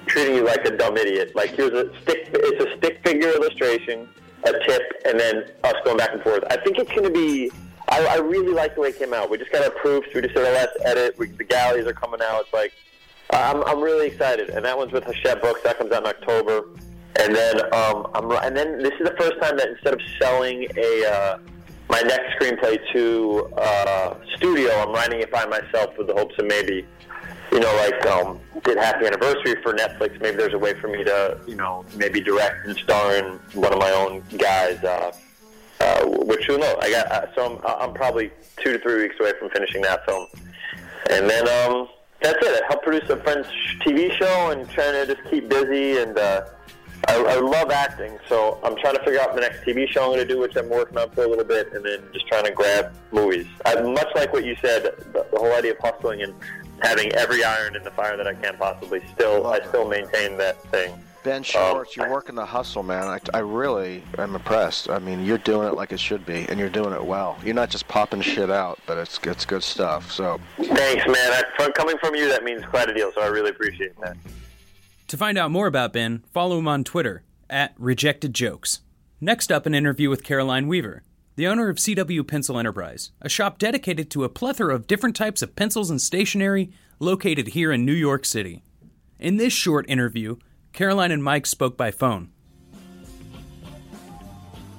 treating you like a dumb idiot. Like here's a stick. It's a stick figure illustration, a tip, and then us going back and forth. I think it's going to be. I, I really like the way it came out. We just got approved. We just did our last edit. We, the galleys are coming out. It's like I'm, I'm really excited. And that one's with Hachette Books. That comes out in October. And then um, I'm and then this is the first time that instead of selling a uh, my next screenplay to uh, studio, I'm writing it by myself with the hopes of maybe you know, like um, did Happy Anniversary for Netflix. Maybe there's a way for me to, you know, maybe direct and star in one of my own guys. Uh, uh, which who knows? I got uh, so I'm, I'm probably two to three weeks away from finishing that film, and then um, that's it. I help produce a friend's TV show and trying to just keep busy. And uh, I, I love acting, so I'm trying to figure out the next TV show I'm going to do, which I'm working on for a little bit, and then just trying to grab movies. I, much like what you said, the, the whole idea of hustling and having every iron in the fire that I can possibly. Still, I still maintain that thing. Ben um, Schwartz, you're working the hustle, man. I, I really am impressed. I mean, you're doing it like it should be, and you're doing it well. You're not just popping shit out, but it's it's good stuff. So Thanks, man. I, from, coming from you, that means quite a deal. So I really appreciate that. To find out more about Ben, follow him on Twitter at Rejected Jokes. Next up, an interview with Caroline Weaver, the owner of CW Pencil Enterprise, a shop dedicated to a plethora of different types of pencils and stationery located here in New York City. In this short interview, Caroline and Mike spoke by phone.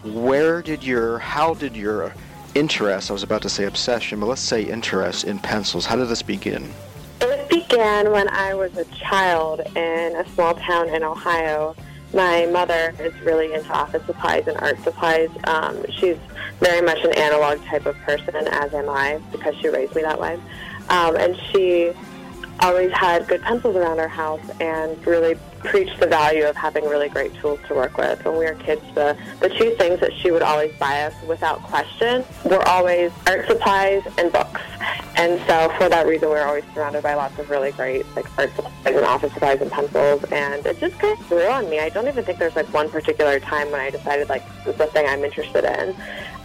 where did your, how did your interest? I was about to say obsession, but let's say interest in pencils. How did this begin? It began when I was a child in a small town in Ohio. My mother is really into office supplies and art supplies. Um, she's very much an analog type of person, as am I, because she raised me that way. Um, and she always had good pencils around our house and really preached the value of having really great tools to work with. When we were kids, the, the two things that she would always buy us without question were always art supplies and books. And so for that reason, we were always surrounded by lots of really great like art supplies and office supplies and pencils. And it just kind of grew on me. I don't even think there's like one particular time when I decided like this is the thing I'm interested in.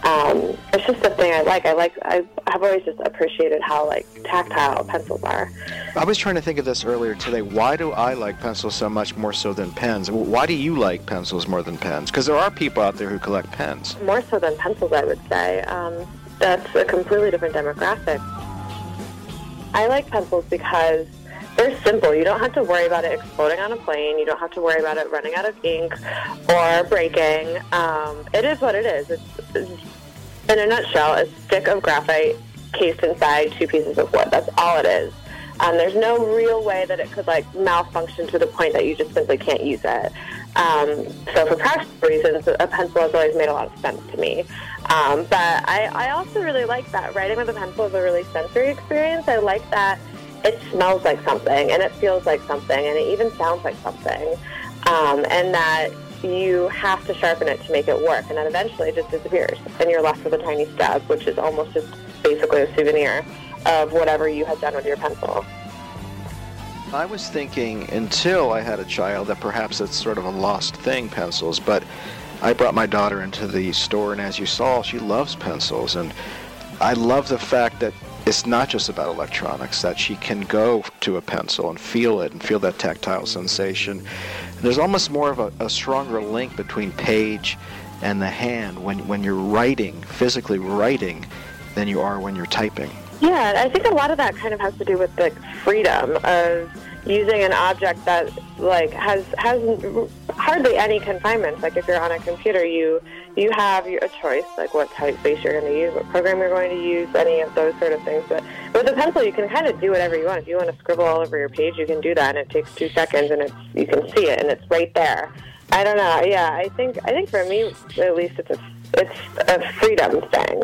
Um, it's just the thing I like. I like. I, I've always just appreciated how like tactile pencils are. I was trying to think of this earlier today. Why do I like pencils so much more so than pens? Why do you like pencils more than pens? Because there are people out there who collect pens. More so than pencils, I would say. Um, that's a completely different demographic. I like pencils because they're simple. You don't have to worry about it exploding on a plane. You don't have to worry about it running out of ink or breaking. Um, it is what it is. It's, it's, in a nutshell, a stick of graphite cased inside two pieces of wood. That's all it is. Um, there's no real way that it could like malfunction to the point that you just simply can't use it. Um, so for practical reasons, a pencil has always made a lot of sense to me. Um, but I, I also really like that writing with a pencil is a really sensory experience. I like that it smells like something and it feels like something and it even sounds like something. Um, and that you have to sharpen it to make it work and then eventually it just disappears and you're left with a tiny stub, which is almost just basically a souvenir of whatever you had done with your pencil. I was thinking until I had a child that perhaps it's sort of a lost thing, pencils, but I brought my daughter into the store and as you saw, she loves pencils and I love the fact that it's not just about electronics, that she can go to a pencil and feel it and feel that tactile sensation. There's almost more of a, a stronger link between page and the hand when, when you're writing, physically writing, than you are when you're typing. Yeah, I think a lot of that kind of has to do with the freedom of using an object that like has has hardly any confinements. Like if you're on a computer, you you have a choice, like what typeface you're going to use, what program you're going to use, any of those sort of things. But with a pencil, you can kind of do whatever you want. If you want to scribble all over your page, you can do that, and it takes two seconds, and it's you can see it, and it's right there. I don't know. Yeah, I think I think for me, at least, it's a it's a freedom thing.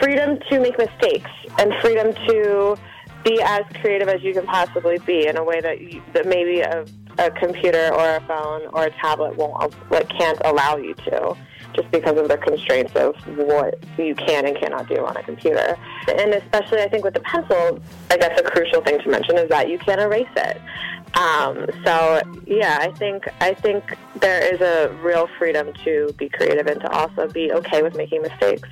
Freedom to make mistakes and freedom to be as creative as you can possibly be in a way that you, that maybe a, a computer or a phone or a tablet won't like can't allow you to just because of the constraints of what you can and cannot do on a computer. And especially, I think with the pencil, I guess a crucial thing to mention is that you can't erase it. Um, so yeah, I think I think there is a real freedom to be creative and to also be okay with making mistakes,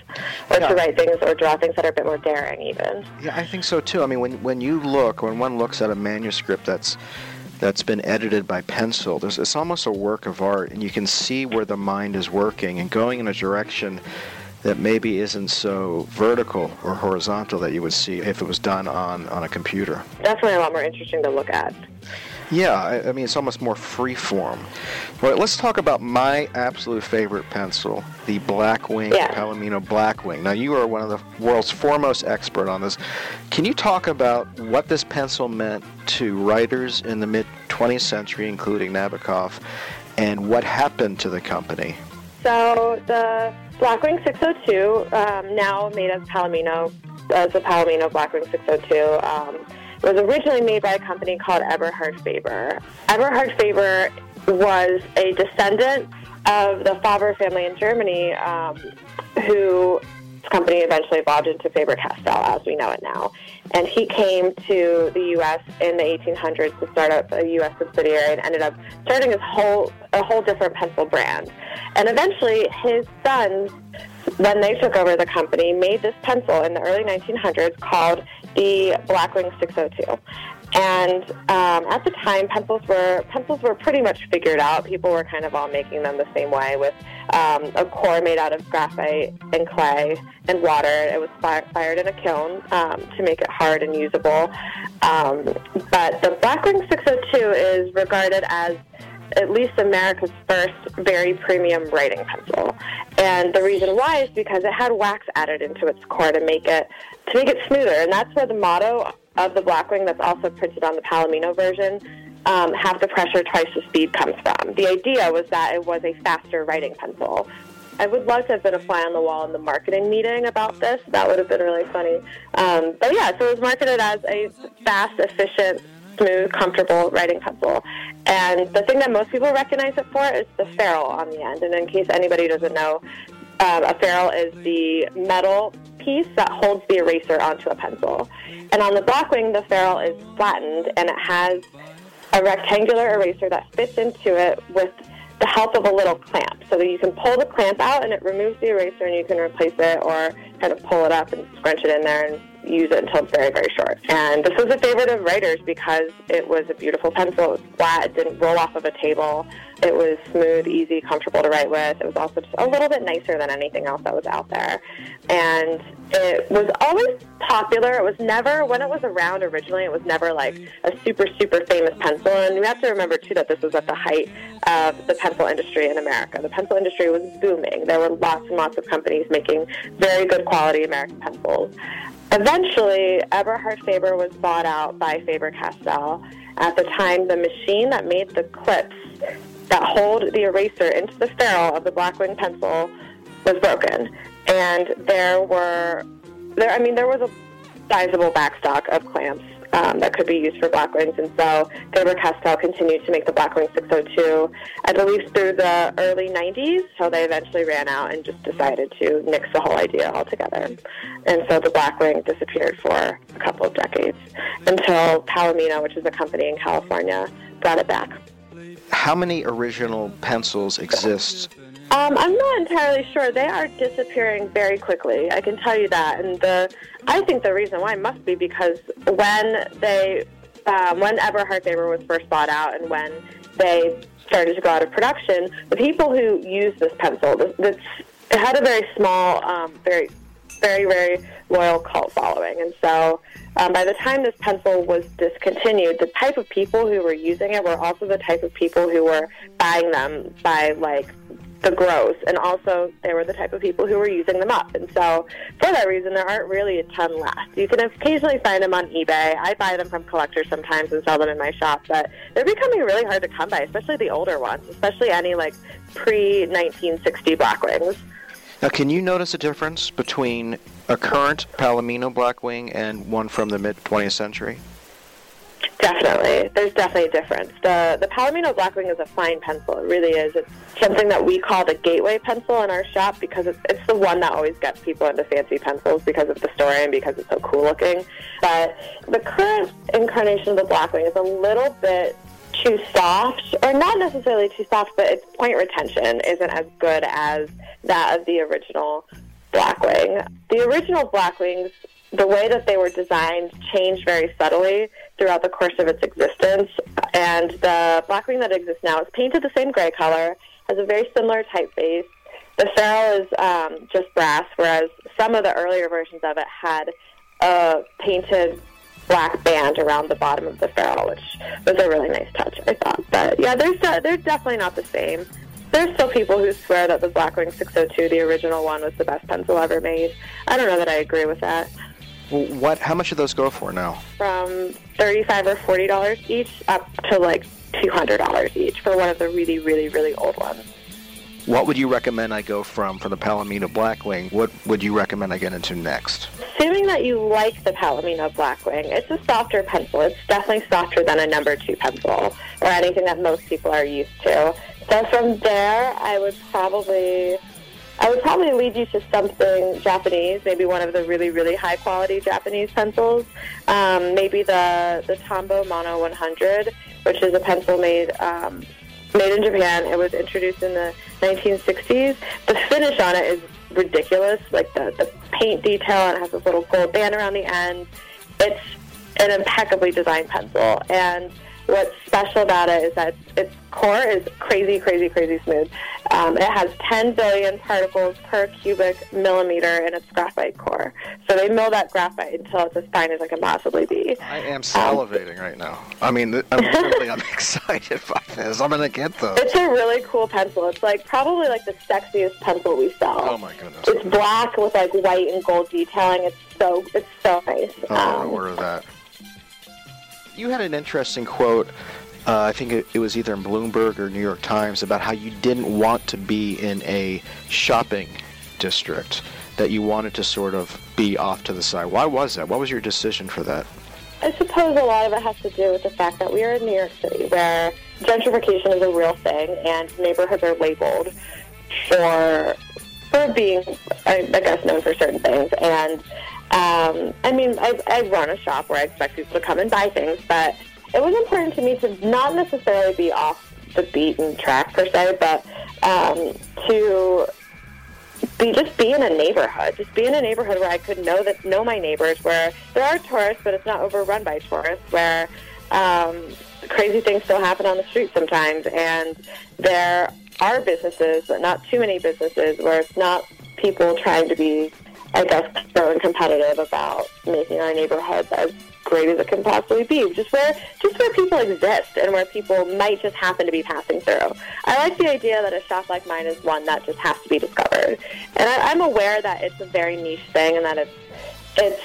or yeah. to write things or draw things that are a bit more daring, even. Yeah, I think so too. I mean, when when you look, when one looks at a manuscript that's that's been edited by pencil, there's, it's almost a work of art, and you can see where the mind is working and going in a direction that maybe isn't so vertical or horizontal that you would see if it was done on, on a computer. Definitely a lot more interesting to look at. Yeah, I, I mean, it's almost more free form. Right, let's talk about my absolute favorite pencil, the Blackwing yeah. Palomino Blackwing. Now, you are one of the world's foremost expert on this. Can you talk about what this pencil meant to writers in the mid 20th century, including Nabokov, and what happened to the company? So, the Blackwing 602, um, now made as Palomino, as a Palomino Blackwing 602. Um, was originally made by a company called Eberhard Faber. Eberhard Faber was a descendant of the Faber family in Germany, um, who company eventually evolved into Faber-Castell as we know it now. And he came to the U.S. in the 1800s to start up a U.S. subsidiary and ended up starting his whole a whole different pencil brand. And eventually, his sons, when they took over the company, made this pencil in the early 1900s called the Blackwing 602. And um, at the time, pencils were pencils were pretty much figured out. People were kind of all making them the same way, with um, a core made out of graphite and clay and water. It was fired in a kiln um, to make it hard and usable. Um, but the Blackwing 602 is regarded as at least America's first very premium writing pencil. And the reason why is because it had wax added into its core to make it to make it smoother. And that's where the motto of the Blackwing that's also printed on the Palomino version, um, half the pressure, twice the speed comes from. The idea was that it was a faster writing pencil. I would love to have been a fly on the wall in the marketing meeting about this. That would have been really funny. Um, but yeah, so it was marketed as a fast, efficient, smooth, comfortable writing pencil. And the thing that most people recognize it for is the ferrule on the end. And in case anybody doesn't know, um, a ferrule is the metal piece that holds the eraser onto a pencil. And on the Blackwing, the ferrule is flattened and it has a rectangular eraser that fits into it with the help of a little clamp so that you can pull the clamp out and it removes the eraser and you can replace it or kind of pull it up and scrunch it in there and use it until it's very, very short. And this was a favorite of writers because it was a beautiful pencil. It was flat. It didn't roll off of a table. It was smooth, easy, comfortable to write with. It was also just a little bit nicer than anything else that was out there. And it was always popular. It was never, when it was around originally, it was never like a super, super famous pencil. And you have to remember, too, that this was at the height of the pencil industry in America. The pencil industry was booming. There were lots and lots of companies making very good quality American pencils. Eventually, Eberhard Faber was bought out by Faber-Castell. At the time, the machine that made the clips that hold the eraser into the ferrule of the Blackwing pencil was broken, and there were there. I mean, there was a sizable backstock of clamps um, that could be used for Blackwings, and so Faber-Castell continued to make the Blackwing 602, I believe, through the early 90s. So they eventually ran out and just decided to nix the whole idea altogether, and so the Blackwing disappeared for a couple of decades until Palomino, which is a company in California, brought it back. How many original pencils exist? Um, I'm not entirely sure. They are disappearing very quickly. I can tell you that. And the, I think the reason why must be because when they, um, when Eberhard Faber was first bought out, and when they started to go out of production, the people who used this pencil, it had a very small, um, very, very, very loyal cult following, and so um, by the time this pencil was discontinued, the type of people who were using it were also the type of people who were buying them by like the gross, and also they were the type of people who were using them up. And so, for that reason, there aren't really a ton left. You can occasionally find them on eBay. I buy them from collectors sometimes and sell them in my shop, but they're becoming really hard to come by, especially the older ones, especially any like pre 1960 Blackwings. Now, can you notice a difference between a current Palomino Blackwing and one from the mid 20th century? Definitely, there's definitely a difference. The the Palomino Blackwing is a fine pencil. It really is. It's something that we call the gateway pencil in our shop because it's it's the one that always gets people into fancy pencils because of the story and because it's so cool looking. But the current incarnation of the Blackwing is a little bit too soft, or not necessarily too soft, but its point retention isn't as good as that of the original Blackwing. The original Blackwings the way that they were designed changed very subtly throughout the course of its existence. And the Blackwing that exists now is painted the same gray color, has a very similar typeface. The ferrule is um, just brass, whereas some of the earlier versions of it had a painted black band around the bottom of the ferrule, which was a really nice touch, I thought. But yeah, they're, they're definitely not the same. There's still people who swear that the Blackwing 602, the original one, was the best pencil ever made. I don't know that I agree with that. What? How much do those go for now? From thirty-five or forty dollars each, up to like two hundred dollars each for one of the really, really, really old ones. What would you recommend I go from for the Palomino Blackwing? What would you recommend I get into next? Assuming that you like the Palomino Blackwing, it's a softer pencil. It's definitely softer than a number two pencil or anything that most people are used to. So from there, I would probably I would probably lead you to something Japanese, maybe one of the really, really high quality Japanese pencils. Um, maybe the the Tombow Mono 100, which is a pencil made um, made in Japan. It was introduced in the 1960s. The finish on it is ridiculous, like the the paint detail, and it has this little gold band around the end. It's an impeccably designed pencil, and what's special about it is that its core is crazy, crazy, crazy smooth. Um, it has 10 billion particles per cubic millimeter in its graphite core. So they mill that graphite until it's as fine as it can possibly be. I am salivating um, right now. I mean, I'm really I'm excited by this. I'm gonna get those. It's a really cool pencil. It's like probably like the sexiest pencil we sell. Oh my goodness! It's black with like white and gold detailing. It's so it's so nice. Oh, um, order that you had an interesting quote uh, I think it, it was either in Bloomberg or New York Times, about how you didn't want to be in a shopping district, that you wanted to sort of be off to the side. Why was that? What was your decision for that? I suppose a lot of it has to do with the fact that we are in New York City, where gentrification is a real thing, and neighborhoods are labeled for for being, I, I guess, known for certain things. And um, I mean, I, I run a shop where I expect people to come and buy things, but it was important to me to not necessarily be off the beaten track per se, but um, to be just be in a neighborhood, just be in a neighborhood where I could know that know my neighbors, where there are tourists, but it's not overrun by tourists, where um, crazy things still happen on the street sometimes, and there are businesses, but not too many businesses, where it's not people trying to be, I guess, so competitive about making our neighborhoods as great as it can possibly be. Just where just where people exist and where people might just happen to be passing through. I like the idea that a shop like mine is one that just has to be discovered. And I, I'm aware that it's a very niche thing and that it's it's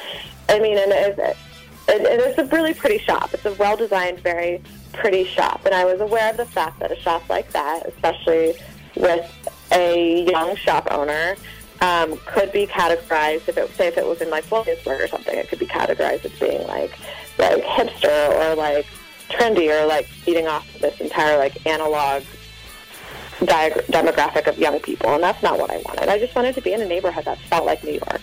I mean and it's, it, it, it's a really pretty shop. It's a well designed, very pretty shop. And I was aware of the fact that a shop like that, especially with a young shop owner, um, could be categorized if it say if it was in like Williamsburg or something, it could be categorized as being like like hipster or like trendy or like feeding off this entire like analog demographic of young people, and that's not what I wanted. I just wanted to be in a neighborhood that felt like New York.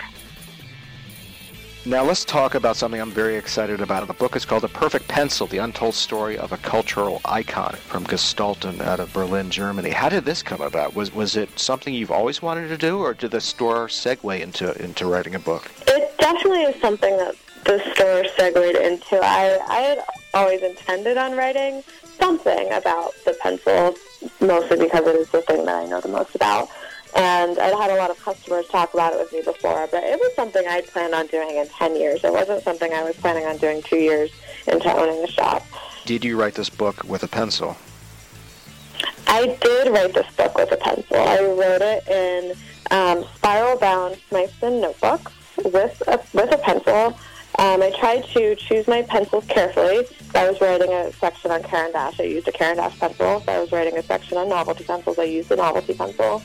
Now let's talk about something I'm very excited about. The book is called The Perfect Pencil, The Untold Story of a Cultural Icon from Gestalten out of Berlin, Germany. How did this come about? Was was it something you've always wanted to do, or did the store segue into, into writing a book? It definitely is something that the store segued into. I, I had always intended on writing something about the pencil, mostly because it is the thing that I know the most about. And I'd had a lot of customers talk about it with me before, but it was something I'd planned on doing in 10 years. It wasn't something I was planning on doing two years into owning a shop. Did you write this book with a pencil? I did write this book with a pencil. I wrote it in um, spiral-bound Smythson notebooks with a, with a pencil. Um, I tried to choose my pencils carefully. If I was writing a section on Caran d'Ache, I used a Caran d'Ache pencil. If I was writing a section on novelty pencils, I used a novelty pencil.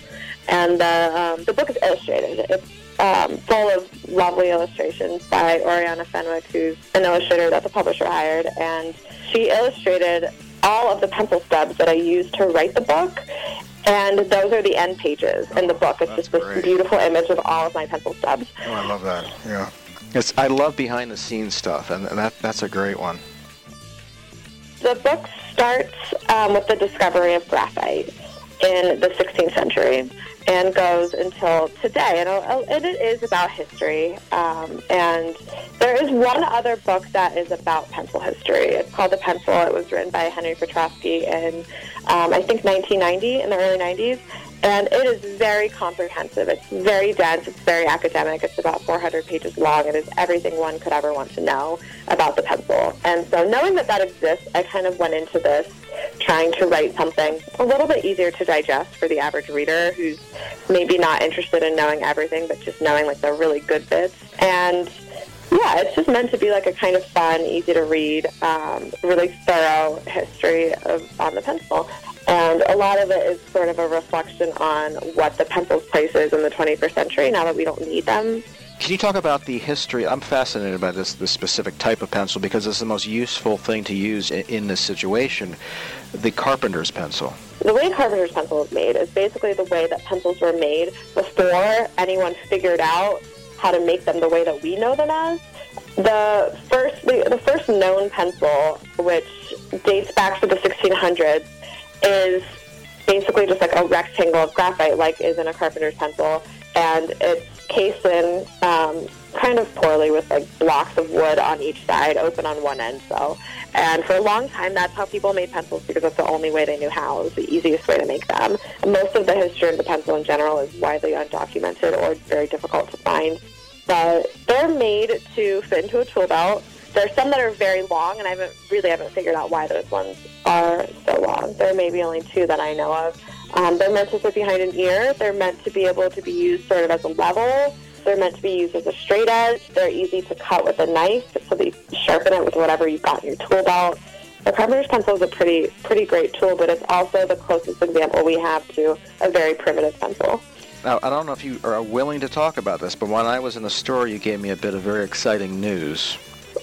And uh, um, the book is illustrated. It's um, full of lovely illustrations by Oriana Fenwick, who's an illustrator that the publisher hired. And she illustrated all of the pencil stubs that I used to write the book. And those are the end pages in the book. It's just this great. beautiful image of all of my pencil stubs. Oh, I love that. Yeah. It's, I love behind the scenes stuff, and that, that's a great one. The book starts um, with the discovery of graphite in the 16th century and goes until today. And, uh, and it is about history. Um, and there is one other book that is about pencil history. It's called The Pencil. It was written by Henry Petroski in, um, I think, 1990, in the early 90s. And it is very comprehensive. It's very dense. It's very academic. It's about 400 pages long. It is everything one could ever want to know about the pencil. And so knowing that that exists, I kind of went into this trying to write something a little bit easier to digest for the average reader who's maybe not interested in knowing everything, but just knowing like the really good bits. And yeah, it's just meant to be like a kind of fun, easy to read, um, really thorough history of on the pencil. And a lot of it is sort of a reflection on what the pencil's place is in the 21st century now that we don't need them. Can you talk about the history? I'm fascinated by this this specific type of pencil because it's the most useful thing to use in, in this situation. The carpenter's pencil. The way carpenter's pencil is made is basically the way that pencils were made before anyone figured out how to make them the way that we know them as. The first, the, the first known pencil, which dates back to the 1600s, is basically just like a rectangle of graphite, like is in a carpenter's pencil, and it's cased in um, kind of poorly with like blocks of wood on each side, open on one end. So, and for a long time, that's how people made pencils because that's the only way they knew how. It was the easiest way to make them. Most of the history of the pencil in general is widely undocumented or very difficult to find. But they're made to fit into a tool belt. There's some that are very long, and I haven't really haven't figured out why those ones are so long. There may be only two that I know of. Um, they're meant to fit behind an ear. They're meant to be able to be used sort of as a level. They're meant to be used as a straight edge. They're easy to cut with a knife, so you sharpen it with whatever you've got in your tool belt. The carpenter's pencil is a pretty pretty great tool, but it's also the closest example we have to a very primitive pencil. Now, I don't know if you are willing to talk about this, but when I was in the store, you gave me a bit of very exciting news.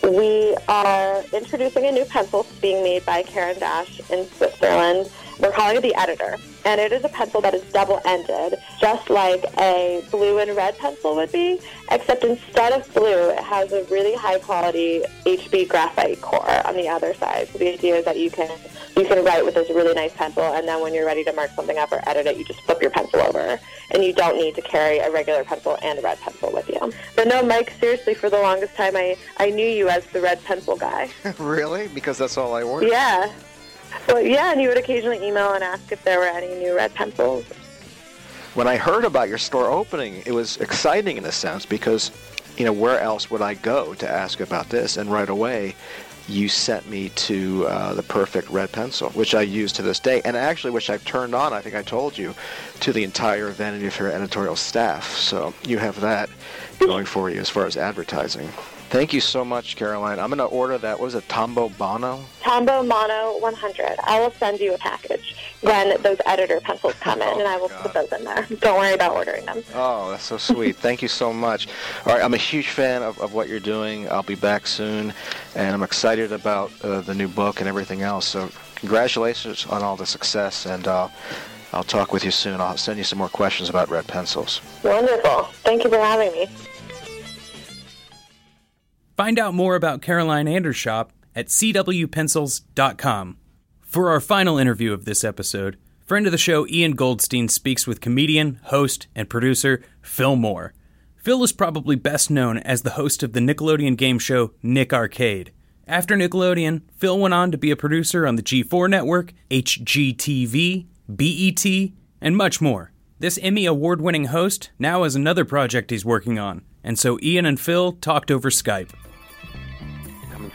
We are introducing a new pencil being made by Caran d'Ache in Switzerland. We're calling it the Editor, and it is a pencil that is double-ended, just like a blue and red pencil would be, except instead of blue, it has a really high-quality HB graphite core on the other side. So the idea is that you can you can write with this really nice pencil, and then when you're ready to mark something up or edit it, you just flip your pencil over, and you don't need to carry a regular pencil and a red pencil with you. But no, Mike, seriously, for the longest time, I, I knew you as the red pencil guy. really? Because that's all I ordered? Yeah. Well, yeah, and you would occasionally email and ask if there were any new red pencils. When I heard about your store opening, it was exciting in a sense because, you know, where else would I go to ask about this? And right away, you sent me to uh, the perfect red pencil, which I use to this day, and actually which I've turned on, I think I told you, to the entire Vanity Fair editorial staff. So you have that going for you as far as advertising. Thank you so much, Caroline. I'm going to order that. What was it, Tombow Mono? Tombow Mono 100. I will send you a package when those editor pencils come in, Oh, and I will put those in there. Don't worry about ordering them. Oh, that's so sweet. Thank you so much. All right, I'm a huge fan of, of what you're doing. I'll be back soon, and I'm excited about uh, the new book and everything else. So, congratulations on all the success, and uh, I'll talk with you soon. I'll send you some more questions about red pencils. Wonderful. Thank you for having me. Find out more about Caroline Anders' shop at cwpencils.com. For our final interview of this episode, friend of the show Ian Goldstein speaks with comedian, host, and producer Phil Moore. Phil is probably best known as the host of the Nickelodeon game show Nick Arcade. After Nickelodeon, Phil went on to be a producer on the G4 network, HGTV, BET, and much more. This Emmy award winning host now has another project he's working on, and so Ian and Phil talked over Skype.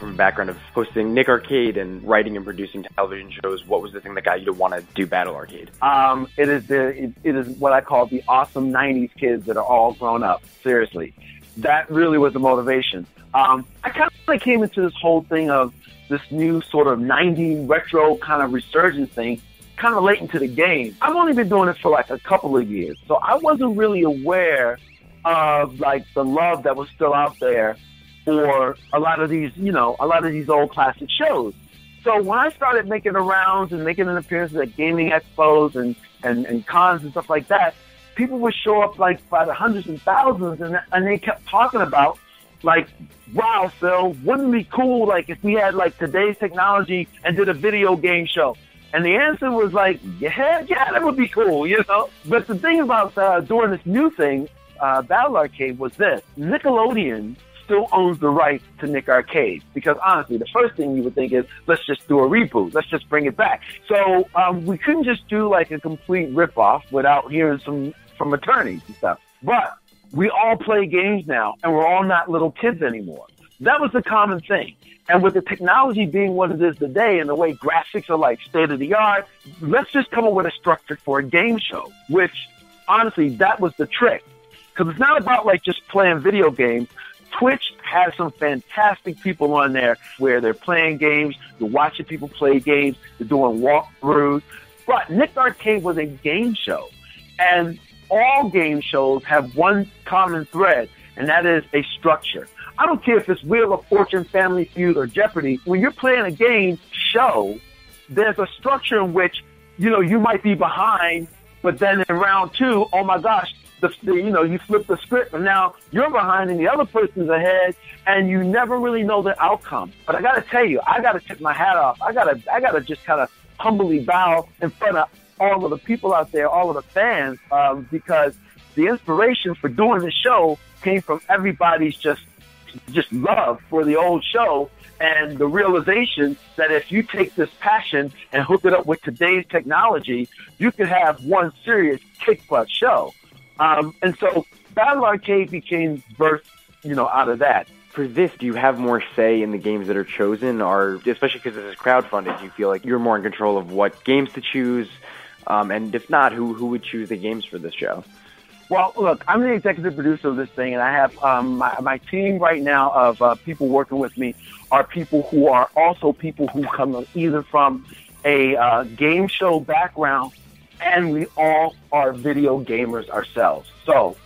From a background of hosting Nick Arcade and writing and producing television shows, what was the thing that got you to want to do Battle Arcade? Um, it is the it, it is what I call the awesome '90s kids that are all grown up. Seriously, that really was the motivation. Um, I kind of came into this whole thing of this new sort of '90s retro kind of resurgence thing, kind of late into the game. I've only been doing this for like a couple of years, so I wasn't really aware of like the love that was still out there for a lot of these, you know, a lot of these old classic shows. So when I started making the rounds and making an appearance at gaming expos and, and, and cons and stuff like that, people would show up like by the hundreds and thousands and, and they kept talking about like, wow, Phil, wouldn't it be cool like if we had like today's technology and did a video game show? And the answer was like, yeah, yeah, that would be cool, you know? But the thing about uh, doing this new thing, uh, Battle Arcade, was this. Nickelodeon still owns the rights to Nick Arcade. Because honestly, the first thing you would think is, let's just do a reboot. Let's just bring it back. So um, we couldn't just do like a complete ripoff without hearing some from attorneys and stuff. But we all play games now, and we're all not little kids anymore. That was the common thing. And with the technology being what it is today and the way graphics are like state of the art, let's just come up with a structure for a game show, which honestly, that was the trick. Because it's not about like just playing video games. Twitch has some fantastic people on there where they're playing games, you're watching people play games, they're doing walkthroughs. But Nick Arcade was a game show. And all game shows have one common thread, and that is a structure. I don't care if it's Wheel of Fortune, Family Feud, or Jeopardy. When you're playing a game show, there's a structure in which, you know, you might be behind, but then in round two, oh my gosh, the, the you know, you flip the script and now you're behind and the other person's ahead and you never really know the outcome. But I gotta tell you, I gotta tip my hat off. I gotta, I gotta just kind of humbly bow in front of all of the people out there, all of the fans, um, because the inspiration for doing the show came from everybody's just just love for the old show and the realization that if you take this passion and hook it up with today's technology, you could have one serious kick butt show. Um, and so Battle Arcade became birthed, you know, out of that. For this, do you have more say in the games that are chosen, or especially because this is crowdfunded, do you feel like you're more in control of what games to choose? Um, and if not, who who would choose the games for this show? Well, look, I'm the executive producer of this thing, and I have um, my, my team right now of uh, people working with me are people who are also people who come either from a uh, game show background, and we all are video gamers ourselves. So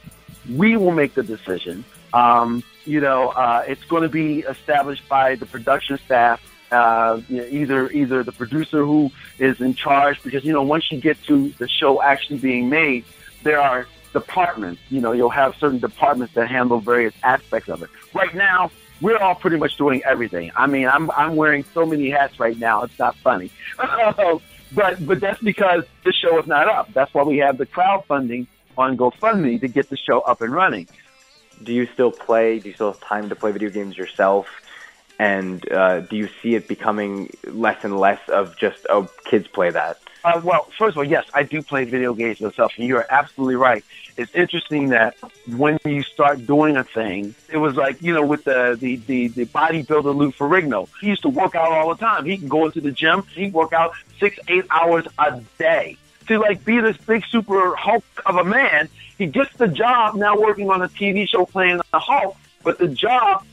we will make the decision. Um, you know, uh, it's going to be established by the production staff. Uh, you know, either either the producer who is in charge, because you know once you get to the show actually being made, there are departments. You know, you'll have certain departments that handle various aspects of it. Right now, we're all pretty much doing everything. I mean, I'm I'm wearing so many hats right now. It's not funny, but but that's because the show is not up. That's why we have the crowdfunding on GoFundMe to get the show up and running. Do you still play? Do you still have time to play video games yourself? And uh, do you see it becoming less and less of just oh kids play that? Uh, well, first of all, yes, I do play video games myself, and you're absolutely right. It's interesting that when you start doing a thing, it was like you know with the the the, the bodybuilder Lou Ferrigno. He used to work out all the time. He can go into the gym. He work out six eight hours a day to like be this big super Hulk of a man. He gets the job now working on a TV show playing the Hulk, but the job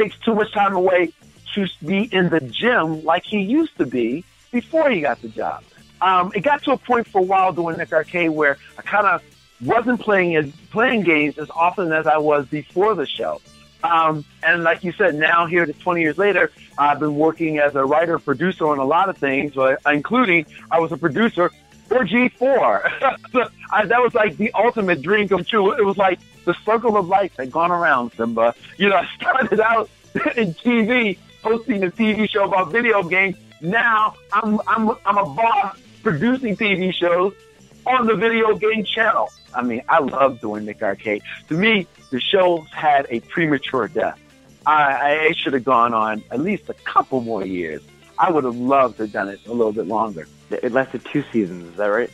takes too much time away to be in the gym like he used to be before he got the job. Um, it got to a point for a while doing Nick Arcade where I kind of wasn't playing as playing games as often as I was before the show. Um, and like you said, now here, 20 years later, I've been working as a writer producer on a lot of things, including I was a producer for G4. I, that was like the ultimate dream come true. It was like the circle of life had gone around, Simba. You know, I started out in TV, hosting a TV show about video games. Now I'm, I'm, I'm a boss producing TV shows on the video game channel. I mean, I love doing Nick Arcade. To me, the show had a premature death. I, I should have gone on at least a couple more years. I would have loved to have done it a little bit longer. It lasted two seasons, is that right?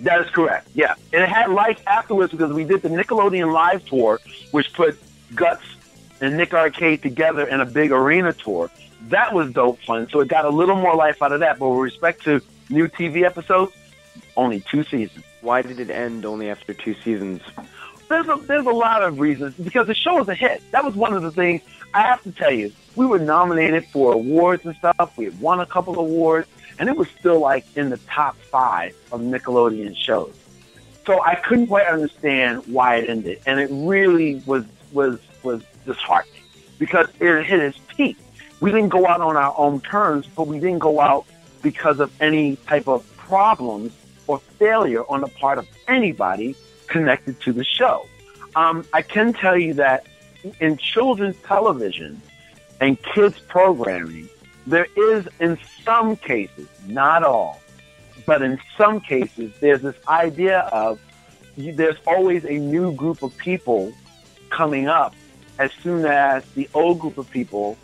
That is correct. Yeah, and it had life afterwards because we did the Nickelodeon Live tour, which put Guts and Nick Arcade together in a big arena tour. That was dope fun. So it got a little more life out of that. But with respect to new TV episodes, only two seasons. Why did it end only after two seasons? There's a, there's a lot of reasons because the show was a hit. That was one of the things I have to tell you. We were nominated for awards and stuff. We had won a couple of awards, and it was still like in the top five of Nickelodeon shows. So I couldn't quite understand why it ended, and it really was was was disheartening because it hit its peak. We didn't go out on our own terms, but we didn't go out because of any type of problems or failure on the part of anybody connected to the show. Um, I can tell you that in children's television and kids programming, there is in some cases, not all, but in some cases, there's this idea of there's always a new group of people coming up as soon as the old group of people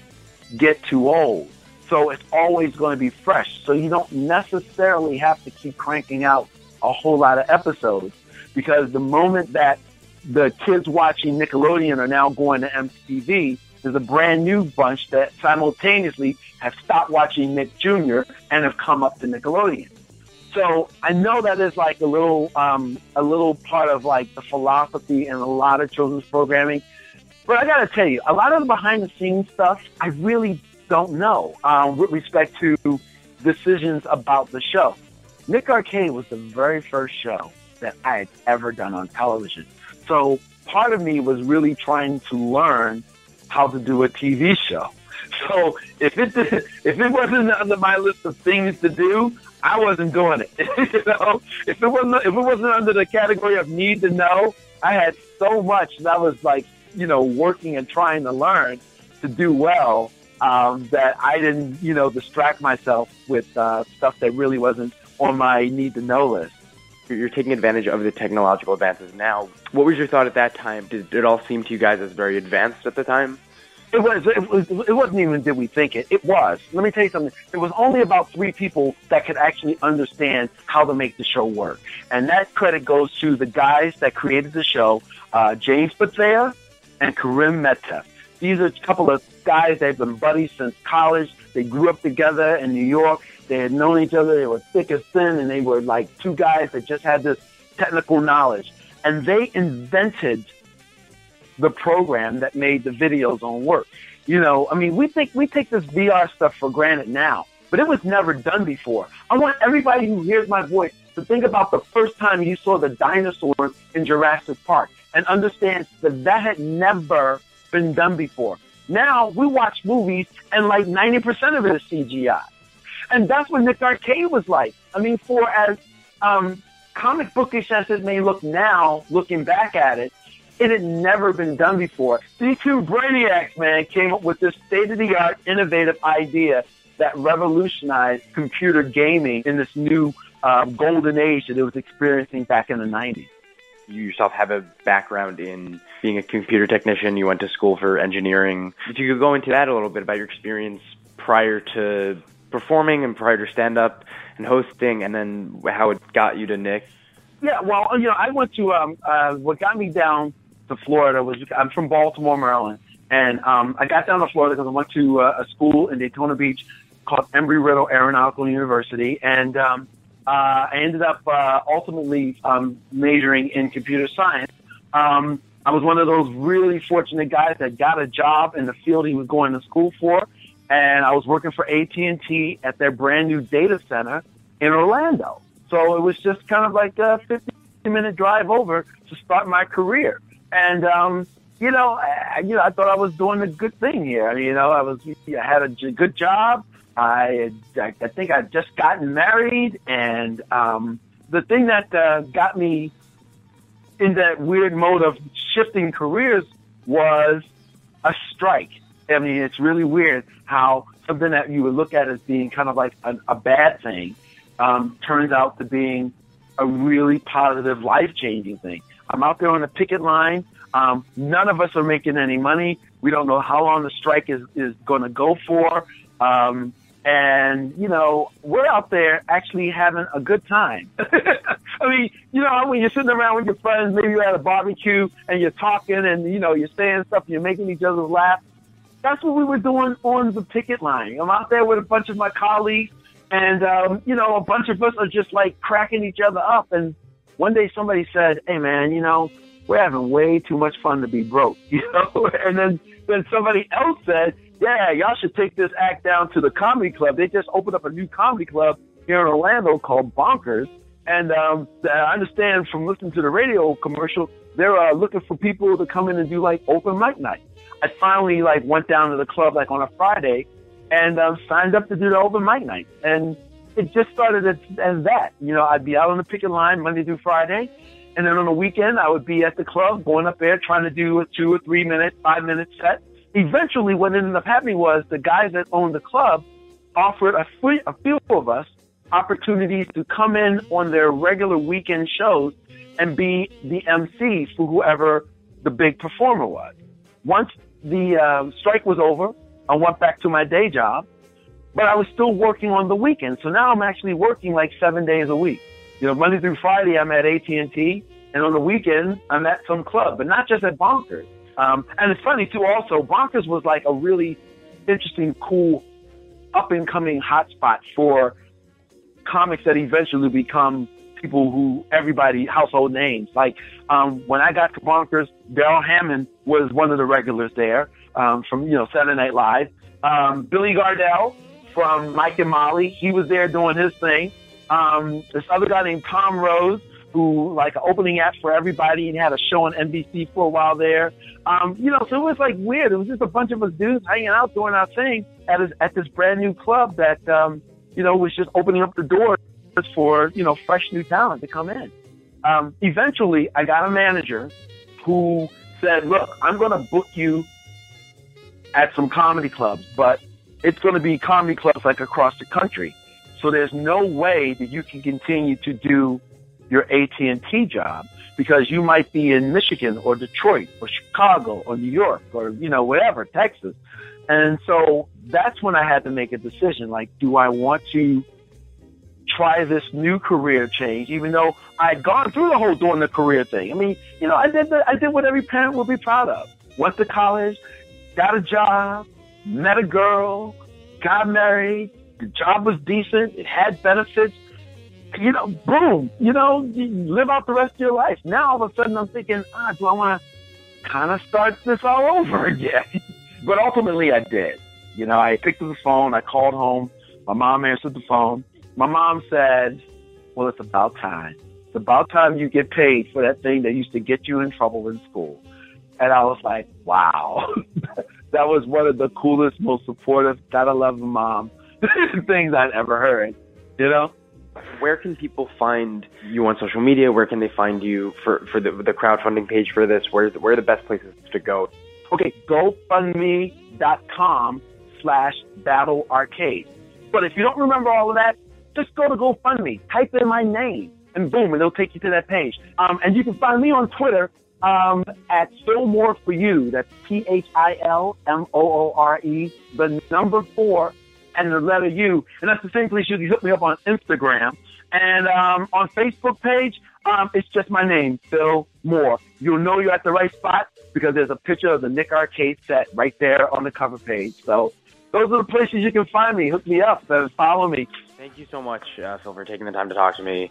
get too old. So it's always going to be fresh. So you don't necessarily have to keep cranking out a whole lot of episodes because the moment that the kids watching Nickelodeon are now going to MTV, there's a brand new bunch that simultaneously have stopped watching Nick Jr. and have come up to Nickelodeon. So I know that is like a little, um, a little part of like the philosophy in a lot of children's programming. But I gotta tell you, a lot of the behind the scenes stuff, I really don't know um, with respect to decisions about the show. Nick Arcade was the very first show that I had ever done on television. So part of me was really trying to learn how to do a TV show. So if it did, if it wasn't under my list of things to do, I wasn't doing it. you know, if it wasn't if it wasn't under the category of need to know, I had so much that I was like, you know, working and trying to learn to do well um, that I didn't, you know, distract myself with uh, stuff that really wasn't on my need to know list. You're taking advantage of the technological advances now. What was your thought at that time? Did it all seem to you guys as very advanced at the time? It was. It, was, it wasn't even did we think it. It was. Let me tell you something. There was only about three people that could actually understand how to make the show work, and that credit goes to the guys that created the show, uh, James Bethea and Karim Miteff. These are a couple of guys. They've been buddies since college. They grew up together in New York. They had known each other. They were thick as thin, and they were like two guys that just had this technical knowledge. and they invented the program that made the videos on work. You know, I mean, we think we take this VR stuff for granted now, but it was never done before. I want everybody who hears my voice to think about the first time you saw the dinosaurs in Jurassic Park and understand that that had never been done before. Now we watch movies and like 90% of it is CGI. And that's what Nick Arcade was like. I mean, for as um, comic bookish as it may look now, looking back at it, it had never been done before. These two brainiacs, man, came up with this state of the art, innovative idea that revolutionized computer gaming in this new um, golden age that it was experiencing back in the 90s. You yourself have a background in being a computer technician. You went to school for engineering. If you could go into that a little bit about your experience prior to performing and prior to stand up and hosting, and then how it got you to Nick. Yeah, well, you know, I went to um, uh, what got me down to Florida was I'm from Baltimore, Maryland, and um, I got down to Florida because I went to uh, a school in Daytona Beach called Embry Riddle Aeronautical University, and um, uh, I ended up uh, ultimately um, majoring in computer science. Um, I was one of those really fortunate guys that got a job in the field he was going to school for, and I was working for AT&T at their brand new data center in Orlando. So it was just kind of like a 15 minute drive over to start my career. And, um, you know, I, you know, I thought I was doing a good thing here. I mean, you know, I was, I had a good job. I, I, I think I'd just gotten married. And, um, the thing that, uh, got me in that weird mode of shifting careers was a strike. I mean, it's really weird how something that you would look at as being kind of like a, a bad thing um, turns out to being a really positive, life changing thing. I'm out there on the picket line. Um, none of us are making any money. We don't know how long the strike is, is going to go for. Um, and, you know, we're out there actually having a good time. I mean, you know, when you're sitting around with your friends, maybe you're at a barbecue and you're talking and, you know, you're saying stuff, and you're making each other laugh. That's what we were doing on the picket line. I'm out there with a bunch of my colleagues and, um, you know, a bunch of us are just like cracking each other up. And one day somebody said, Hey man, you know, we're having way too much fun to be broke, you know? and then, then somebody else said, yeah, y'all should take this act down to the comedy club. They just opened up a new comedy club here in Orlando called Bonkers. And um, I understand from listening to the radio commercial, they're uh, looking for people to come in and do like open mic night. I finally like went down to the club like on a Friday and um, signed up to do the open mic night. And it just started as, as that. You know, I'd be out on the picket line Monday through Friday. And then on the weekend, I would be at the club going up there trying to do a two or three minute, five minute set. Eventually, what ended up happening was the guys that owned the club offered a, free, a few of us opportunities to come in on their regular weekend shows and be the MC for whoever the big performer was. Once the um, strike was over, I went back to my day job, but I was still working on the weekend. So now I'm actually working like seven days a week. You know, Monday through Friday I'm at AT&T, and on the weekend I'm at some club, but not just at Bonkers. Um, and it's funny too. Also, Bonkers was like a really interesting, cool, up and coming hotspot for comics that eventually become people who everybody household names. Like um, when I got to Bonkers, Darrell Hammond was one of the regulars there um, from you know Saturday Night Live. Um, Billy Gardell from Mike and Molly, he was there doing his thing. Um, this other guy named Tom Rhodes, who like an opening act for everybody and had a show on NBC for a while there. Um, you know, so it was like weird. It was just a bunch of us dudes hanging out doing our thing at this, at this brand new club that um, you know was just opening up the doors for you know fresh new talent to come in. Um, eventually, I got a manager who said, "Look, I'm going to book you at some comedy clubs, but it's going to be comedy clubs like across the country. So there's no way that you can continue to do your AT&T job because you might be in Michigan or Detroit or Chicago or New York or, you know, whatever, Texas. And so that's when I had to make a decision. Like, do I want to try this new career change, even though I'd gone through the whole doing the career thing? I mean, you know, I did the, I did what every parent would be proud of. Went to college, got a job, met a girl, got married. The job was decent. It had benefits. you know, boom, you know, you live out the rest of your life. Now all of a sudden I'm thinking, ah, do I want to kind of start this all over again? but ultimately I did. You know, I picked up the phone, I called home, my mom answered the phone. My mom said, well, it's about time. It's about time you get paid for that thing that used to get you in trouble in school. And I was like, wow. that was one of the coolest, most supportive, gotta love mom things I'd ever heard. You know? Where can people find you on social media? Where can they find you for, for the, the crowdfunding page for this? Where's, where are the best places to go? Okay, GoFundMe.com slash Battle Arcade. But if you don't remember all of that, just go to GoFundMe, type in my name, and boom, and it'll take you to that page. Um, and you can find me on Twitter um, at Phil Moore for you. That's P H I L M O O R E, the number four, and the letter U. And that's the same place you can hook me up on Instagram. And um, on Facebook page, um, it's just my name, Phil Moore. You'll know you're at the right spot because there's a picture of the Nick Arcade set right there on the cover page. So those are the places you can find me. Hook me up and follow me. Thank you so much, uh, Phil, for taking the time to talk to me.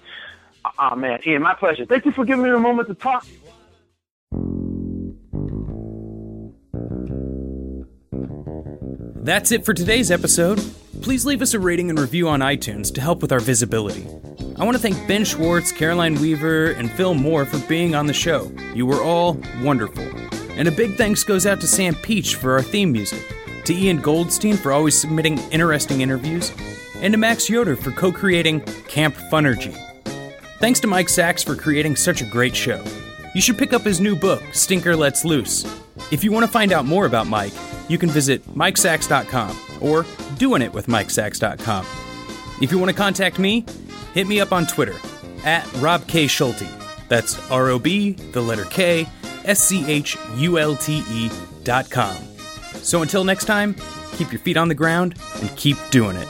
Oh, man. Ian, my pleasure. Thank you for giving me a moment to talk. That's it for today's episode. Please leave us a rating and review on iTunes to help with our visibility. I want to thank Ben Schwartz, Caroline Weaver, and Phil Moore for being on the show. You were all wonderful. And a big thanks goes out to Sam Peach for our theme music, to Ian Goldstein for always submitting interesting interviews, and to Max Yoder for co creating Camp Funergy. Thanks to Mike Sacks for creating such a great show. You should pick up his new book, Stinker Lets Loose. If you want to find out more about Mike, you can visit MikeSacks.com or doingitwithmikesacks.com. If you want to contact me, hit me up on Twitter at Rob K. Schulte. That's R O B, the letter K, S C H U L T E dot com. So until next time, keep your feet on the ground and keep doing it.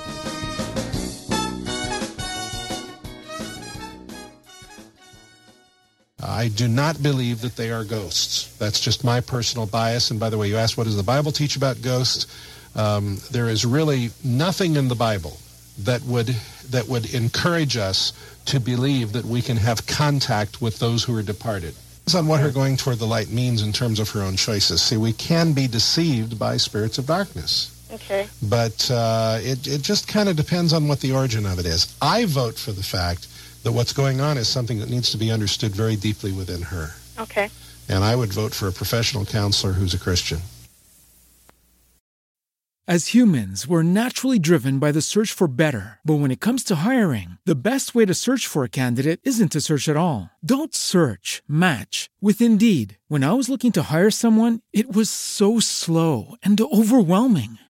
I do not believe that they are ghosts. That's just my personal bias. And by the way, you asked what does the Bible teach about ghosts? Um, there is really nothing in the Bible that would that would encourage us to believe that we can have contact with those who are departed. It's on what her going toward the light means in terms of her own choices. See, we can be deceived by spirits of darkness. Okay. But uh, it, it just kind of depends on what the origin of it is. I vote for the fact that what's going on is something that needs to be understood very deeply within her. Okay. And I would vote for a professional counselor who's a Christian. As humans, we're naturally driven by the search for better. But when it comes to hiring, the best way to search for a candidate isn't to search at all. Don't search, match with Indeed. When I was looking to hire someone, it was so slow and overwhelming.